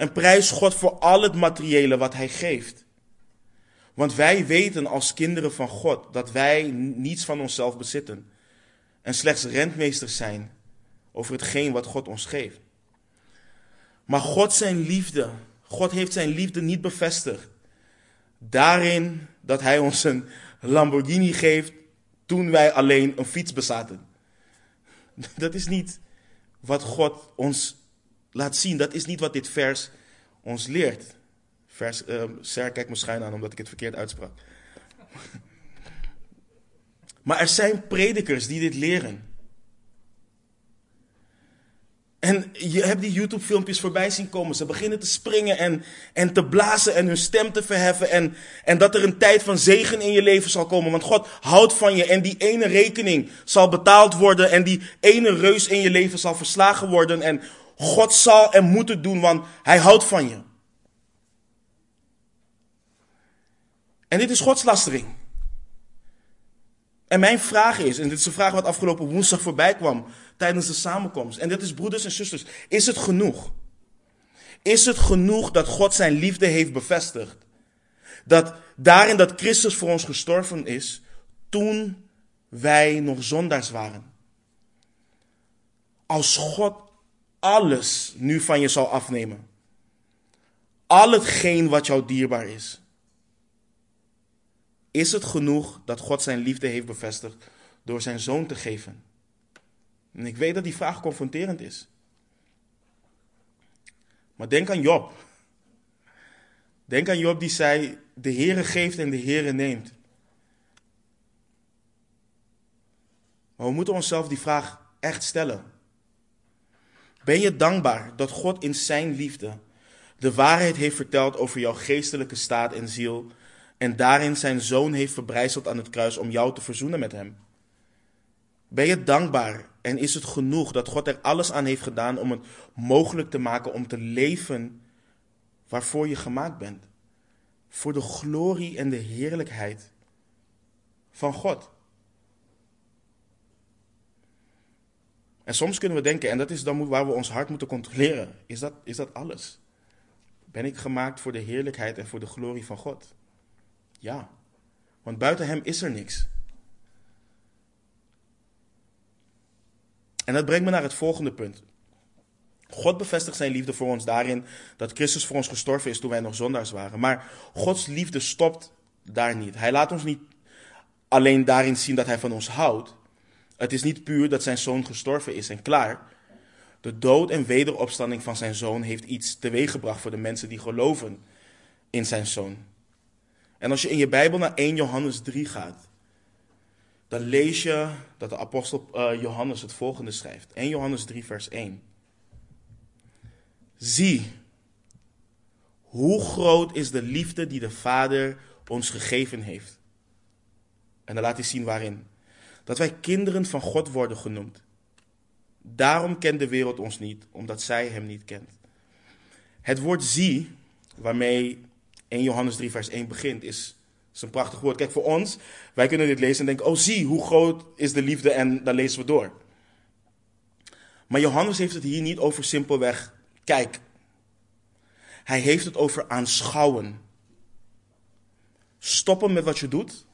[SPEAKER 1] En prijs God voor al het materiële wat Hij geeft. Want wij weten als kinderen van God dat wij niets van onszelf bezitten. En slechts rentmeesters zijn over hetgeen wat God ons geeft. Maar God zijn liefde, God heeft zijn liefde niet bevestigd. Daarin dat hij ons een Lamborghini geeft toen wij alleen een fiets bezaten. Dat is niet wat God ons laat zien. Dat is niet wat dit vers ons leert. Vers, uh, Ser kijkt me schuin aan omdat ik het verkeerd uitsprak. maar er zijn predikers die dit leren. En je hebt die YouTube-filmpjes voorbij zien komen. Ze beginnen te springen en, en te blazen en hun stem te verheffen. En, en dat er een tijd van zegen in je leven zal komen. Want God houdt van je. En die ene rekening zal betaald worden. En die ene reus in je leven zal verslagen worden. En God zal en moet het doen, want Hij houdt van je. En dit is godslastering. En mijn vraag is, en dit is een vraag wat afgelopen woensdag voorbij kwam tijdens de samenkomst. En dit is broeders en zusters, is het genoeg? Is het genoeg dat God zijn liefde heeft bevestigd? Dat daarin dat Christus voor ons gestorven is, toen wij nog zondaars waren. Als God alles nu van je zal afnemen. Al hetgeen wat jou dierbaar is. Is het genoeg dat God zijn liefde heeft bevestigd door zijn zoon te geven? En ik weet dat die vraag confronterend is. Maar denk aan Job. Denk aan Job die zei: De Heere geeft en de Heere neemt. Maar we moeten onszelf die vraag echt stellen. Ben je dankbaar dat God in zijn liefde de waarheid heeft verteld over jouw geestelijke staat en ziel en daarin zijn zoon heeft verbrijzeld aan het kruis om jou te verzoenen met hem? Ben je dankbaar en is het genoeg dat God er alles aan heeft gedaan om het mogelijk te maken om te leven waarvoor je gemaakt bent? Voor de glorie en de heerlijkheid van God. En soms kunnen we denken, en dat is dan waar we ons hart moeten controleren, is dat, is dat alles? Ben ik gemaakt voor de heerlijkheid en voor de glorie van God? Ja, want buiten Hem is er niks. En dat brengt me naar het volgende punt. God bevestigt zijn liefde voor ons daarin dat Christus voor ons gestorven is toen wij nog zondaars waren. Maar Gods liefde stopt daar niet. Hij laat ons niet alleen daarin zien dat hij van ons houdt. Het is niet puur dat zijn zoon gestorven is en klaar. De dood en wederopstanding van zijn zoon heeft iets teweeggebracht voor de mensen die geloven in zijn zoon. En als je in je Bijbel naar 1 Johannes 3 gaat, dan lees je dat de apostel uh, Johannes het volgende schrijft. 1 Johannes 3, vers 1. Zie, hoe groot is de liefde die de Vader ons gegeven heeft. En dan laat hij zien waarin. Dat wij kinderen van God worden genoemd. Daarom kent de wereld ons niet, omdat zij hem niet kent. Het woord zie, waarmee 1 Johannes 3, vers 1 begint, is is een prachtig woord. Kijk, voor ons, wij kunnen dit lezen en denken, oh zie, hoe groot is de liefde en dan lezen we door. Maar Johannes heeft het hier niet over simpelweg kijk. Hij heeft het over aanschouwen. Stoppen met wat je doet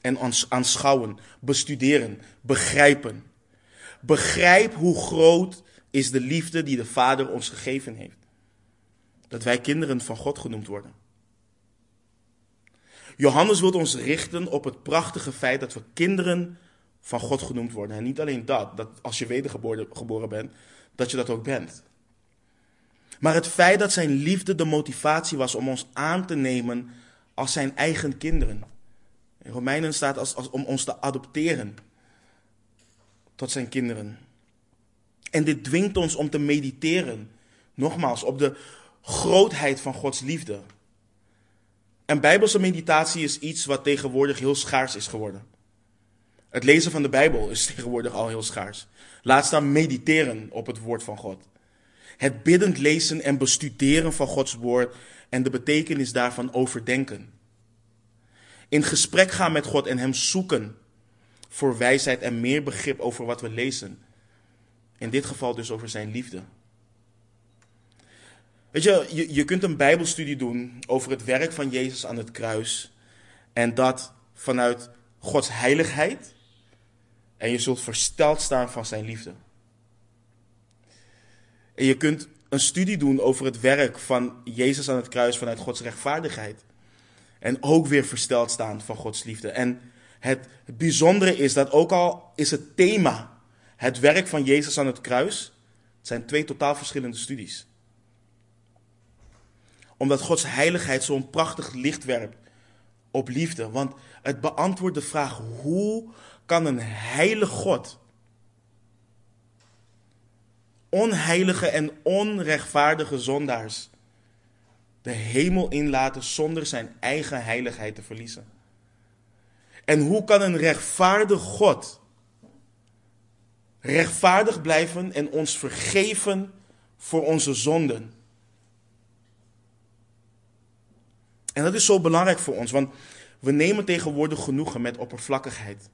[SPEAKER 1] en aanschouwen, bestuderen, begrijpen. Begrijp hoe groot is de liefde die de Vader ons gegeven heeft. Dat wij kinderen van God genoemd worden. Johannes wil ons richten op het prachtige feit dat we kinderen van God genoemd worden. En niet alleen dat, dat als je wedergeboren geboren bent, dat je dat ook bent. Maar het feit dat zijn liefde de motivatie was om ons aan te nemen als zijn eigen kinderen. In Romeinen staat als, als, om ons te adopteren tot zijn kinderen. En dit dwingt ons om te mediteren, nogmaals, op de grootheid van Gods liefde. En bijbelse meditatie is iets wat tegenwoordig heel schaars is geworden. Het lezen van de Bijbel is tegenwoordig al heel schaars. Laat staan mediteren op het woord van God. Het biddend lezen en bestuderen van Gods woord en de betekenis daarvan overdenken. In gesprek gaan met God en Hem zoeken voor wijsheid en meer begrip over wat we lezen. In dit geval dus over Zijn liefde. Weet je, je, je kunt een Bijbelstudie doen over het werk van Jezus aan het kruis. En dat vanuit Gods heiligheid. En je zult versteld staan van Zijn liefde. En je kunt een studie doen over het werk van Jezus aan het kruis vanuit Gods rechtvaardigheid. En ook weer versteld staan van Gods liefde. En het bijzondere is dat ook al is het thema het werk van Jezus aan het kruis, het zijn twee totaal verschillende studies. Omdat Gods heiligheid zo'n prachtig licht werpt op liefde. Want het beantwoordt de vraag: hoe kan een heilige God onheilige en onrechtvaardige zondaars de hemel inlaten zonder zijn eigen heiligheid te verliezen? En hoe kan een rechtvaardig God rechtvaardig blijven en ons vergeven voor onze zonden? En dat is zo belangrijk voor ons, want we nemen tegenwoordig genoegen met oppervlakkigheid.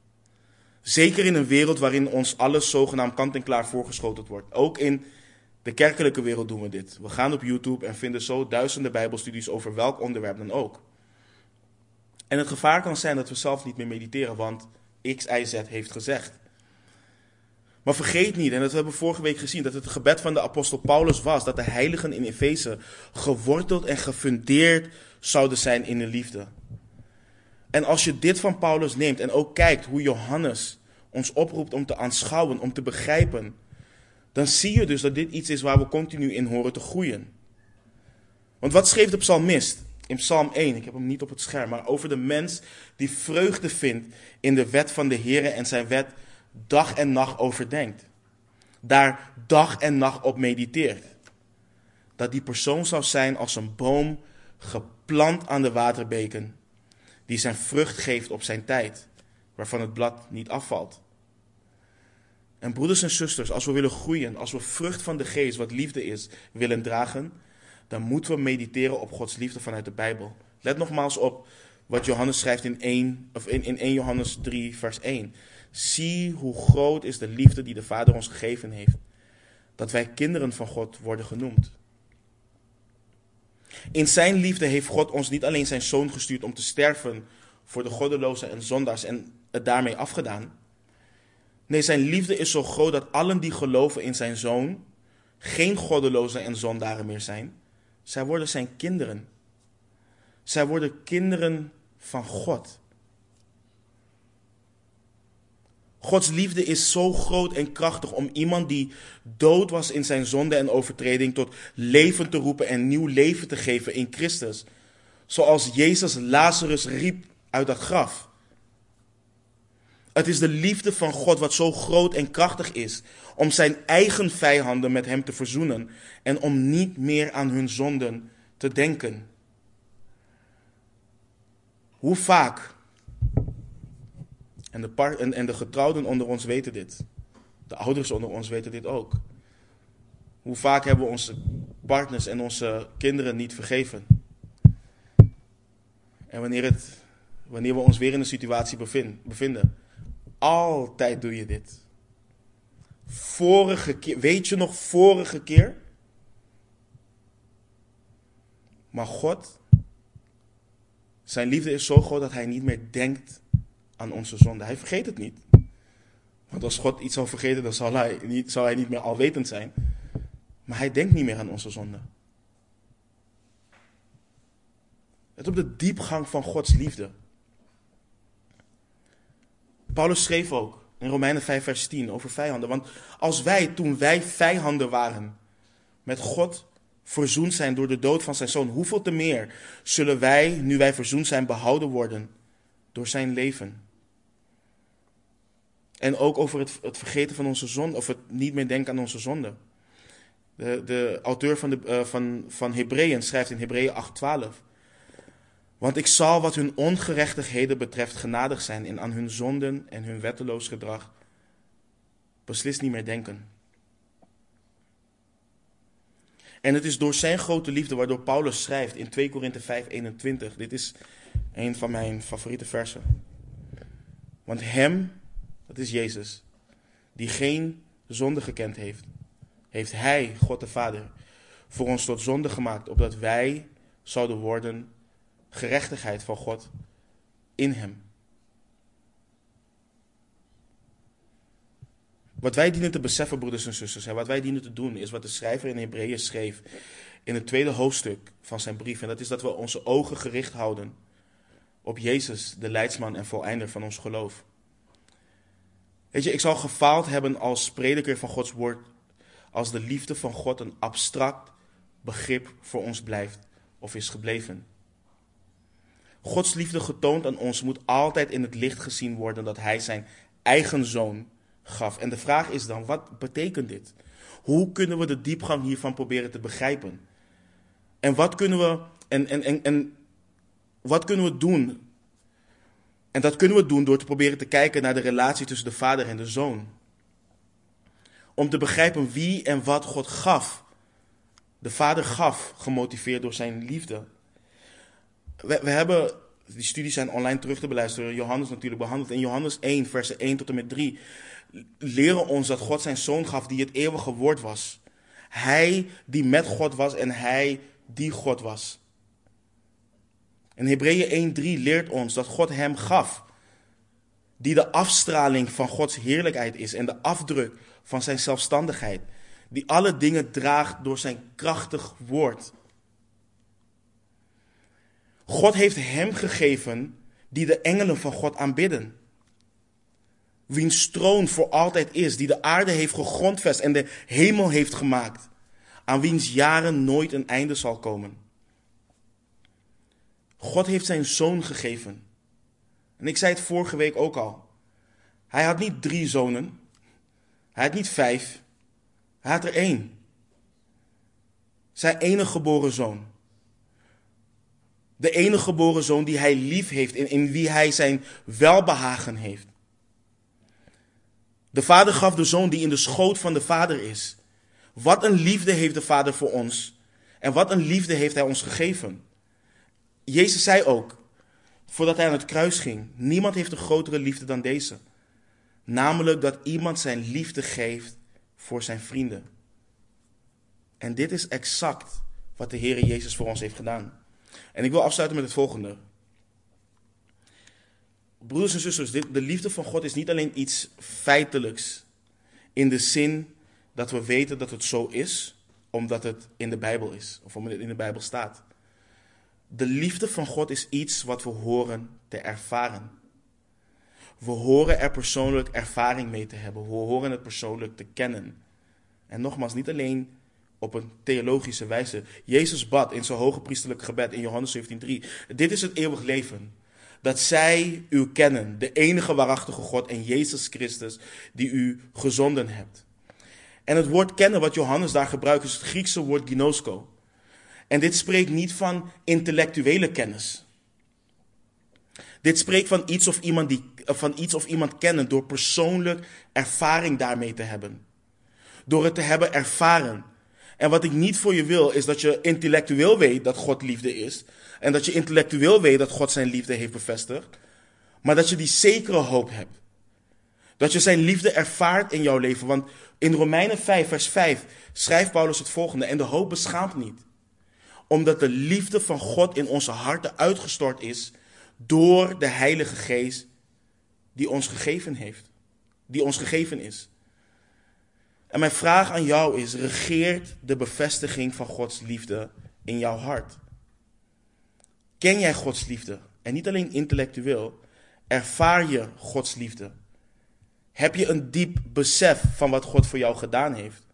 [SPEAKER 1] Zeker in een wereld waarin ons alles zogenaamd kant-en-klaar voorgeschoteld wordt. Ook in de kerkelijke wereld doen we dit. We gaan op YouTube en vinden zo duizenden Bijbelstudies over welk onderwerp dan ook. En het gevaar kan zijn dat we zelf niet meer mediteren, want X, Y, Z heeft gezegd. Maar vergeet niet, en dat hebben we vorige week gezien, dat het gebed van de apostel Paulus was dat de heiligen in Efeze geworteld en gefundeerd zouden zijn in de liefde. En als je dit van Paulus neemt en ook kijkt hoe Johannes ons oproept om te aanschouwen, om te begrijpen, dan zie je dus dat dit iets is waar we continu in horen te groeien. Want wat schreef de psalmist in Psalm 1? Ik heb hem niet op het scherm, maar over de mens die vreugde vindt in de wet van de Heer en zijn wet dag en nacht overdenkt. Daar dag en nacht op mediteert. Dat die persoon zou zijn als een boom geplant aan de waterbeken die zijn vrucht geeft op zijn tijd, waarvan het blad niet afvalt. En broeders en zusters, als we willen groeien, als we vrucht van de geest, wat liefde is, willen dragen, dan moeten we mediteren op Gods liefde vanuit de Bijbel. Let nogmaals op wat Johannes schrijft in 1, of in, in 1 Johannes 3, vers 1. Zie hoe groot is de liefde die de Vader ons gegeven heeft, dat wij kinderen van God worden genoemd. In zijn liefde heeft God ons niet alleen zijn zoon gestuurd om te sterven voor de goddelozen en zondaars en het daarmee afgedaan. Nee, zijn liefde is zo groot dat allen die geloven in zijn zoon geen goddelozen en zondaren meer zijn. Zij worden zijn kinderen. Zij worden kinderen van God. Gods liefde is zo groot en krachtig om iemand die dood was in zijn zonde en overtreding tot leven te roepen en nieuw leven te geven in Christus. Zoals Jezus Lazarus riep uit dat graf. Het is de liefde van God wat zo groot en krachtig is om zijn eigen vijanden met hem te verzoenen en om niet meer aan hun zonden te denken. Hoe vaak en de, par en, de getrouwden onder ons weten dit. De ouders onder ons weten dit ook. Hoe vaak hebben we onze partners en onze kinderen niet vergeven? En wanneer, het, wanneer we ons weer in een situatie bevinden, altijd doe je dit. Vorige keer, weet je nog vorige keer? Maar God, zijn liefde is zo groot dat hij niet meer denkt aan onze zonde. Hij vergeet het niet. Want als God iets zou vergeten, dan zal hij niet, zal hij niet meer alwetend zijn. Maar hij denkt niet meer aan onze zonde. Het op de diepgang van Gods liefde. Paulus schreef ook In Romeinen 5, vers 10 over vijanden. Want als wij, toen wij vijanden waren, met God verzoend zijn door de dood van zijn zoon, hoeveel te meer zullen wij, nu wij verzoend zijn, behouden worden door zijn leven? En ook over het, het vergeten van onze zonde, of het niet meer denken aan onze zonde. De, de auteur van, de, uh, van, van Hebreeën schrijft in Hebreeën 8:12. Want ik zal wat hun ongerechtigheden betreft genadig zijn en aan hun zonden en hun wetteloos gedrag beslist niet meer denken. En het is door zijn grote liefde waardoor Paulus schrijft in 2 Korinthe 5:21. Dit is een van mijn favoriete versen. Want hem, dat is Jezus, die geen zonde gekend heeft, heeft hij, God de Vader, voor ons tot zonde gemaakt, opdat wij zouden worden gerechtigheid van God in hem. Wat wij dienen te beseffen, broeders en zusters, en wat wij dienen te doen, is wat de schrijver in Hebreeën schreef in het tweede hoofdstuk van zijn brief. En dat is dat we onze ogen gericht houden op Jezus, de leidsman en voleinder van ons geloof. Weet je, ik zal gefaald hebben als prediker van Gods woord, als de liefde van God een abstract begrip voor ons blijft of is gebleven. Gods liefde getoond aan ons moet altijd in het licht gezien worden dat Hij zijn eigen zoon gaf. En de vraag is dan, wat betekent dit? Hoe kunnen we de diepgang hiervan proberen te begrijpen? En wat kunnen we, en, en, en, en wat kunnen we doen? En dat kunnen we doen door te proberen te kijken naar de relatie tussen de vader en de zoon. Om te begrijpen wie en wat God gaf. De vader gaf, gemotiveerd door zijn liefde. We, we hebben, die studies zijn online terug te beluisteren, Johannes natuurlijk behandeld. In Johannes 1, versen 1 tot en met 3 leren ons dat God zijn zoon gaf die het eeuwige woord was. Hij die met God was en hij die God was. En Hebreeën 1:3 leert ons dat God hem gaf, die de afstraling van Gods heerlijkheid is en de afdruk van zijn zelfstandigheid, die alle dingen draagt door zijn krachtig woord. God heeft hem gegeven die de engelen van God aanbidden wiens troon voor altijd is, die de aarde heeft gegrondvest en de hemel heeft gemaakt, aan wiens jaren nooit een einde zal komen. God heeft zijn zoon gegeven. En ik zei het vorige week ook al. Hij had niet drie zonen. Hij had niet vijf. Hij had er één. Zijn enige geboren zoon. De enige geboren zoon die hij lief heeft en in wie hij zijn welbehagen heeft. De vader gaf de zoon die in de schoot van de vader is. Wat een liefde heeft de vader voor ons. En wat een liefde heeft hij ons gegeven. Jezus zei ook, voordat hij aan het kruis ging, niemand heeft een grotere liefde dan deze. Namelijk dat iemand zijn liefde geeft voor zijn vrienden. En dit is exact wat de Heer Jezus voor ons heeft gedaan. En ik wil afsluiten met het volgende. Broeders en zusters, de liefde van God is niet alleen iets feitelijks. In de zin dat we weten dat het zo is, omdat het in de Bijbel is. Of omdat het in de Bijbel staat. De liefde van God is iets wat we horen te ervaren. We horen er persoonlijk ervaring mee te hebben. We horen het persoonlijk te kennen. En nogmaals, niet alleen op een theologische wijze. Jezus bad in zijn hoge priesterlijke gebed in Johannes 17:3. Dit is het eeuwig leven dat zij u kennen, de enige waarachtige God en Jezus Christus die u gezonden hebt. En het woord kennen wat Johannes daar gebruikt is het Griekse woord ginosko. En dit spreekt niet van intellectuele kennis. Dit spreekt van iets of iemand, die, van iets of iemand kennen door persoonlijk ervaring daarmee te hebben. Door het te hebben ervaren. En wat ik niet voor je wil, is dat je intellectueel weet dat God liefde is. En dat je intellectueel weet dat God zijn liefde heeft bevestigd. Maar dat je die zekere hoop hebt. Dat je zijn liefde ervaart in jouw leven. Want in Romeinen 5, vers 5 schrijft Paulus het volgende. En de hoop beschaamt niet. Omdat de liefde van God in onze harten uitgestort is door de Heilige Geest die ons gegeven heeft. Die ons gegeven is. En mijn vraag aan jou is: regeert de bevestiging van Gods liefde in jouw hart? Ken jij Gods liefde? En niet alleen intellectueel, ervaar je Gods liefde? Heb je een diep besef van wat God voor jou gedaan heeft?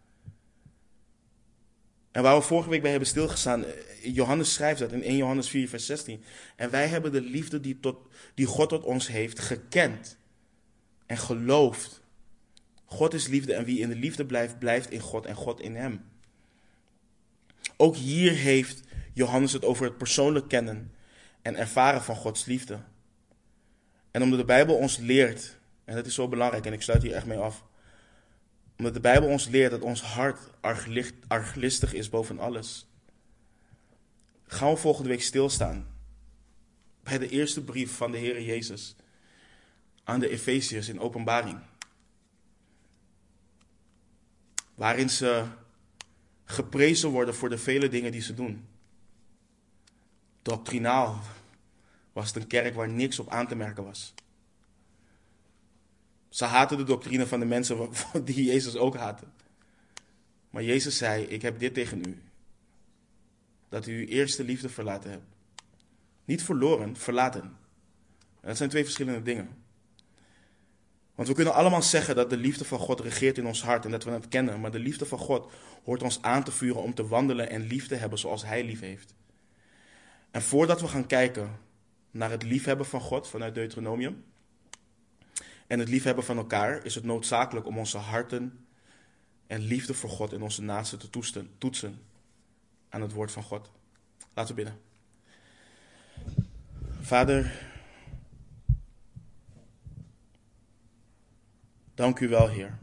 [SPEAKER 1] En waar we vorige week bij hebben stilgestaan, Johannes schrijft dat in 1 Johannes 4, vers 16. En wij hebben de liefde die, tot, die God tot ons heeft gekend en geloofd. God is liefde en wie in de liefde blijft, blijft in God en God in hem. Ook hier heeft Johannes het over het persoonlijk kennen en ervaren van Gods liefde. En omdat de Bijbel ons leert, en dat is zo belangrijk en ik sluit hier echt mee af. Omdat de Bijbel ons leert dat ons hart arglistig is boven alles. Gaan we volgende week stilstaan bij de eerste brief van de Heer Jezus aan de Efeziërs in Openbaring. Waarin ze geprezen worden voor de vele dingen die ze doen. Doctrinaal was het een kerk waar niks op aan te merken was. Ze haten de doctrine van de mensen die Jezus ook haatte. Maar Jezus zei: Ik heb dit tegen u. Dat u uw eerste liefde verlaten hebt. Niet verloren, verlaten. En dat zijn twee verschillende dingen. Want we kunnen allemaal zeggen dat de liefde van God regeert in ons hart en dat we het kennen. Maar de liefde van God hoort ons aan te vuren om te wandelen en lief te hebben zoals Hij lief heeft. En voordat we gaan kijken naar het liefhebben van God vanuit Deuteronomium en het liefhebben van elkaar, is het noodzakelijk om onze harten en liefde voor God en onze naasten te toetsen aan het woord van God. Laten we bidden. Vader, dank u wel, Heer.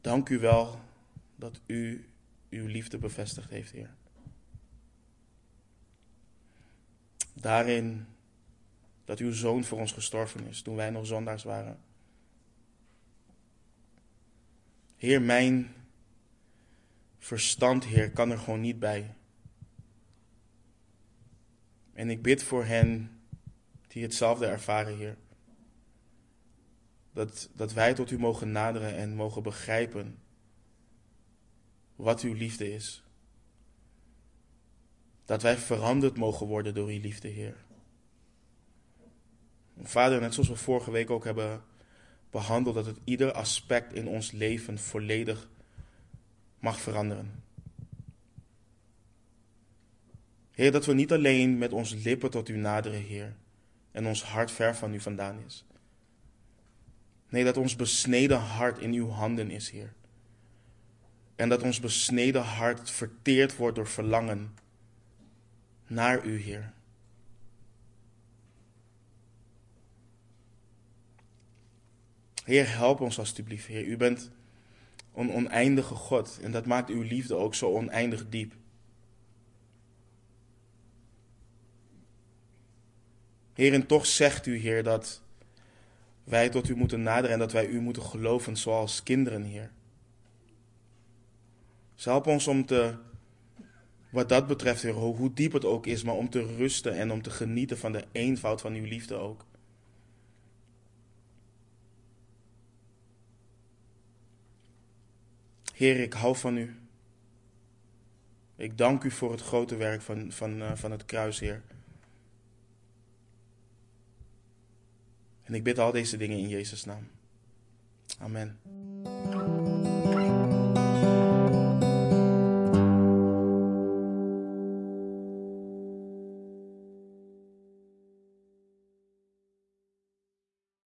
[SPEAKER 1] Dank u wel dat u uw liefde bevestigd heeft, Heer. Daarin dat uw zoon voor ons gestorven is toen wij nog zondaars waren. Heer, mijn verstand, Heer, kan er gewoon niet bij. En ik bid voor hen die hetzelfde ervaren, Heer. Dat, dat wij tot u mogen naderen en mogen begrijpen wat uw liefde is. Dat wij veranderd mogen worden door uw liefde, Heer. Vader, net zoals we vorige week ook hebben behandeld, dat het ieder aspect in ons leven volledig mag veranderen. Heer, dat we niet alleen met ons lippen tot u naderen, Heer, en ons hart ver van u vandaan is. Nee, dat ons besneden hart in uw handen is, Heer. En dat ons besneden hart verteerd wordt door verlangen naar u, Heer. Heer, help ons alstublieft, Heer. U bent een oneindige God en dat maakt uw liefde ook zo oneindig diep. Heer, en toch zegt u, Heer, dat wij tot u moeten naderen en dat wij u moeten geloven zoals kinderen, Heer. Ze help ons om te, wat dat betreft, Heer, hoe diep het ook is, maar om te rusten en om te genieten van de eenvoud van uw liefde ook. Heer, ik hou van u. Ik dank u voor het grote werk van, van, uh, van het kruis, Heer. En ik bid al deze dingen in Jezus' naam. Amen.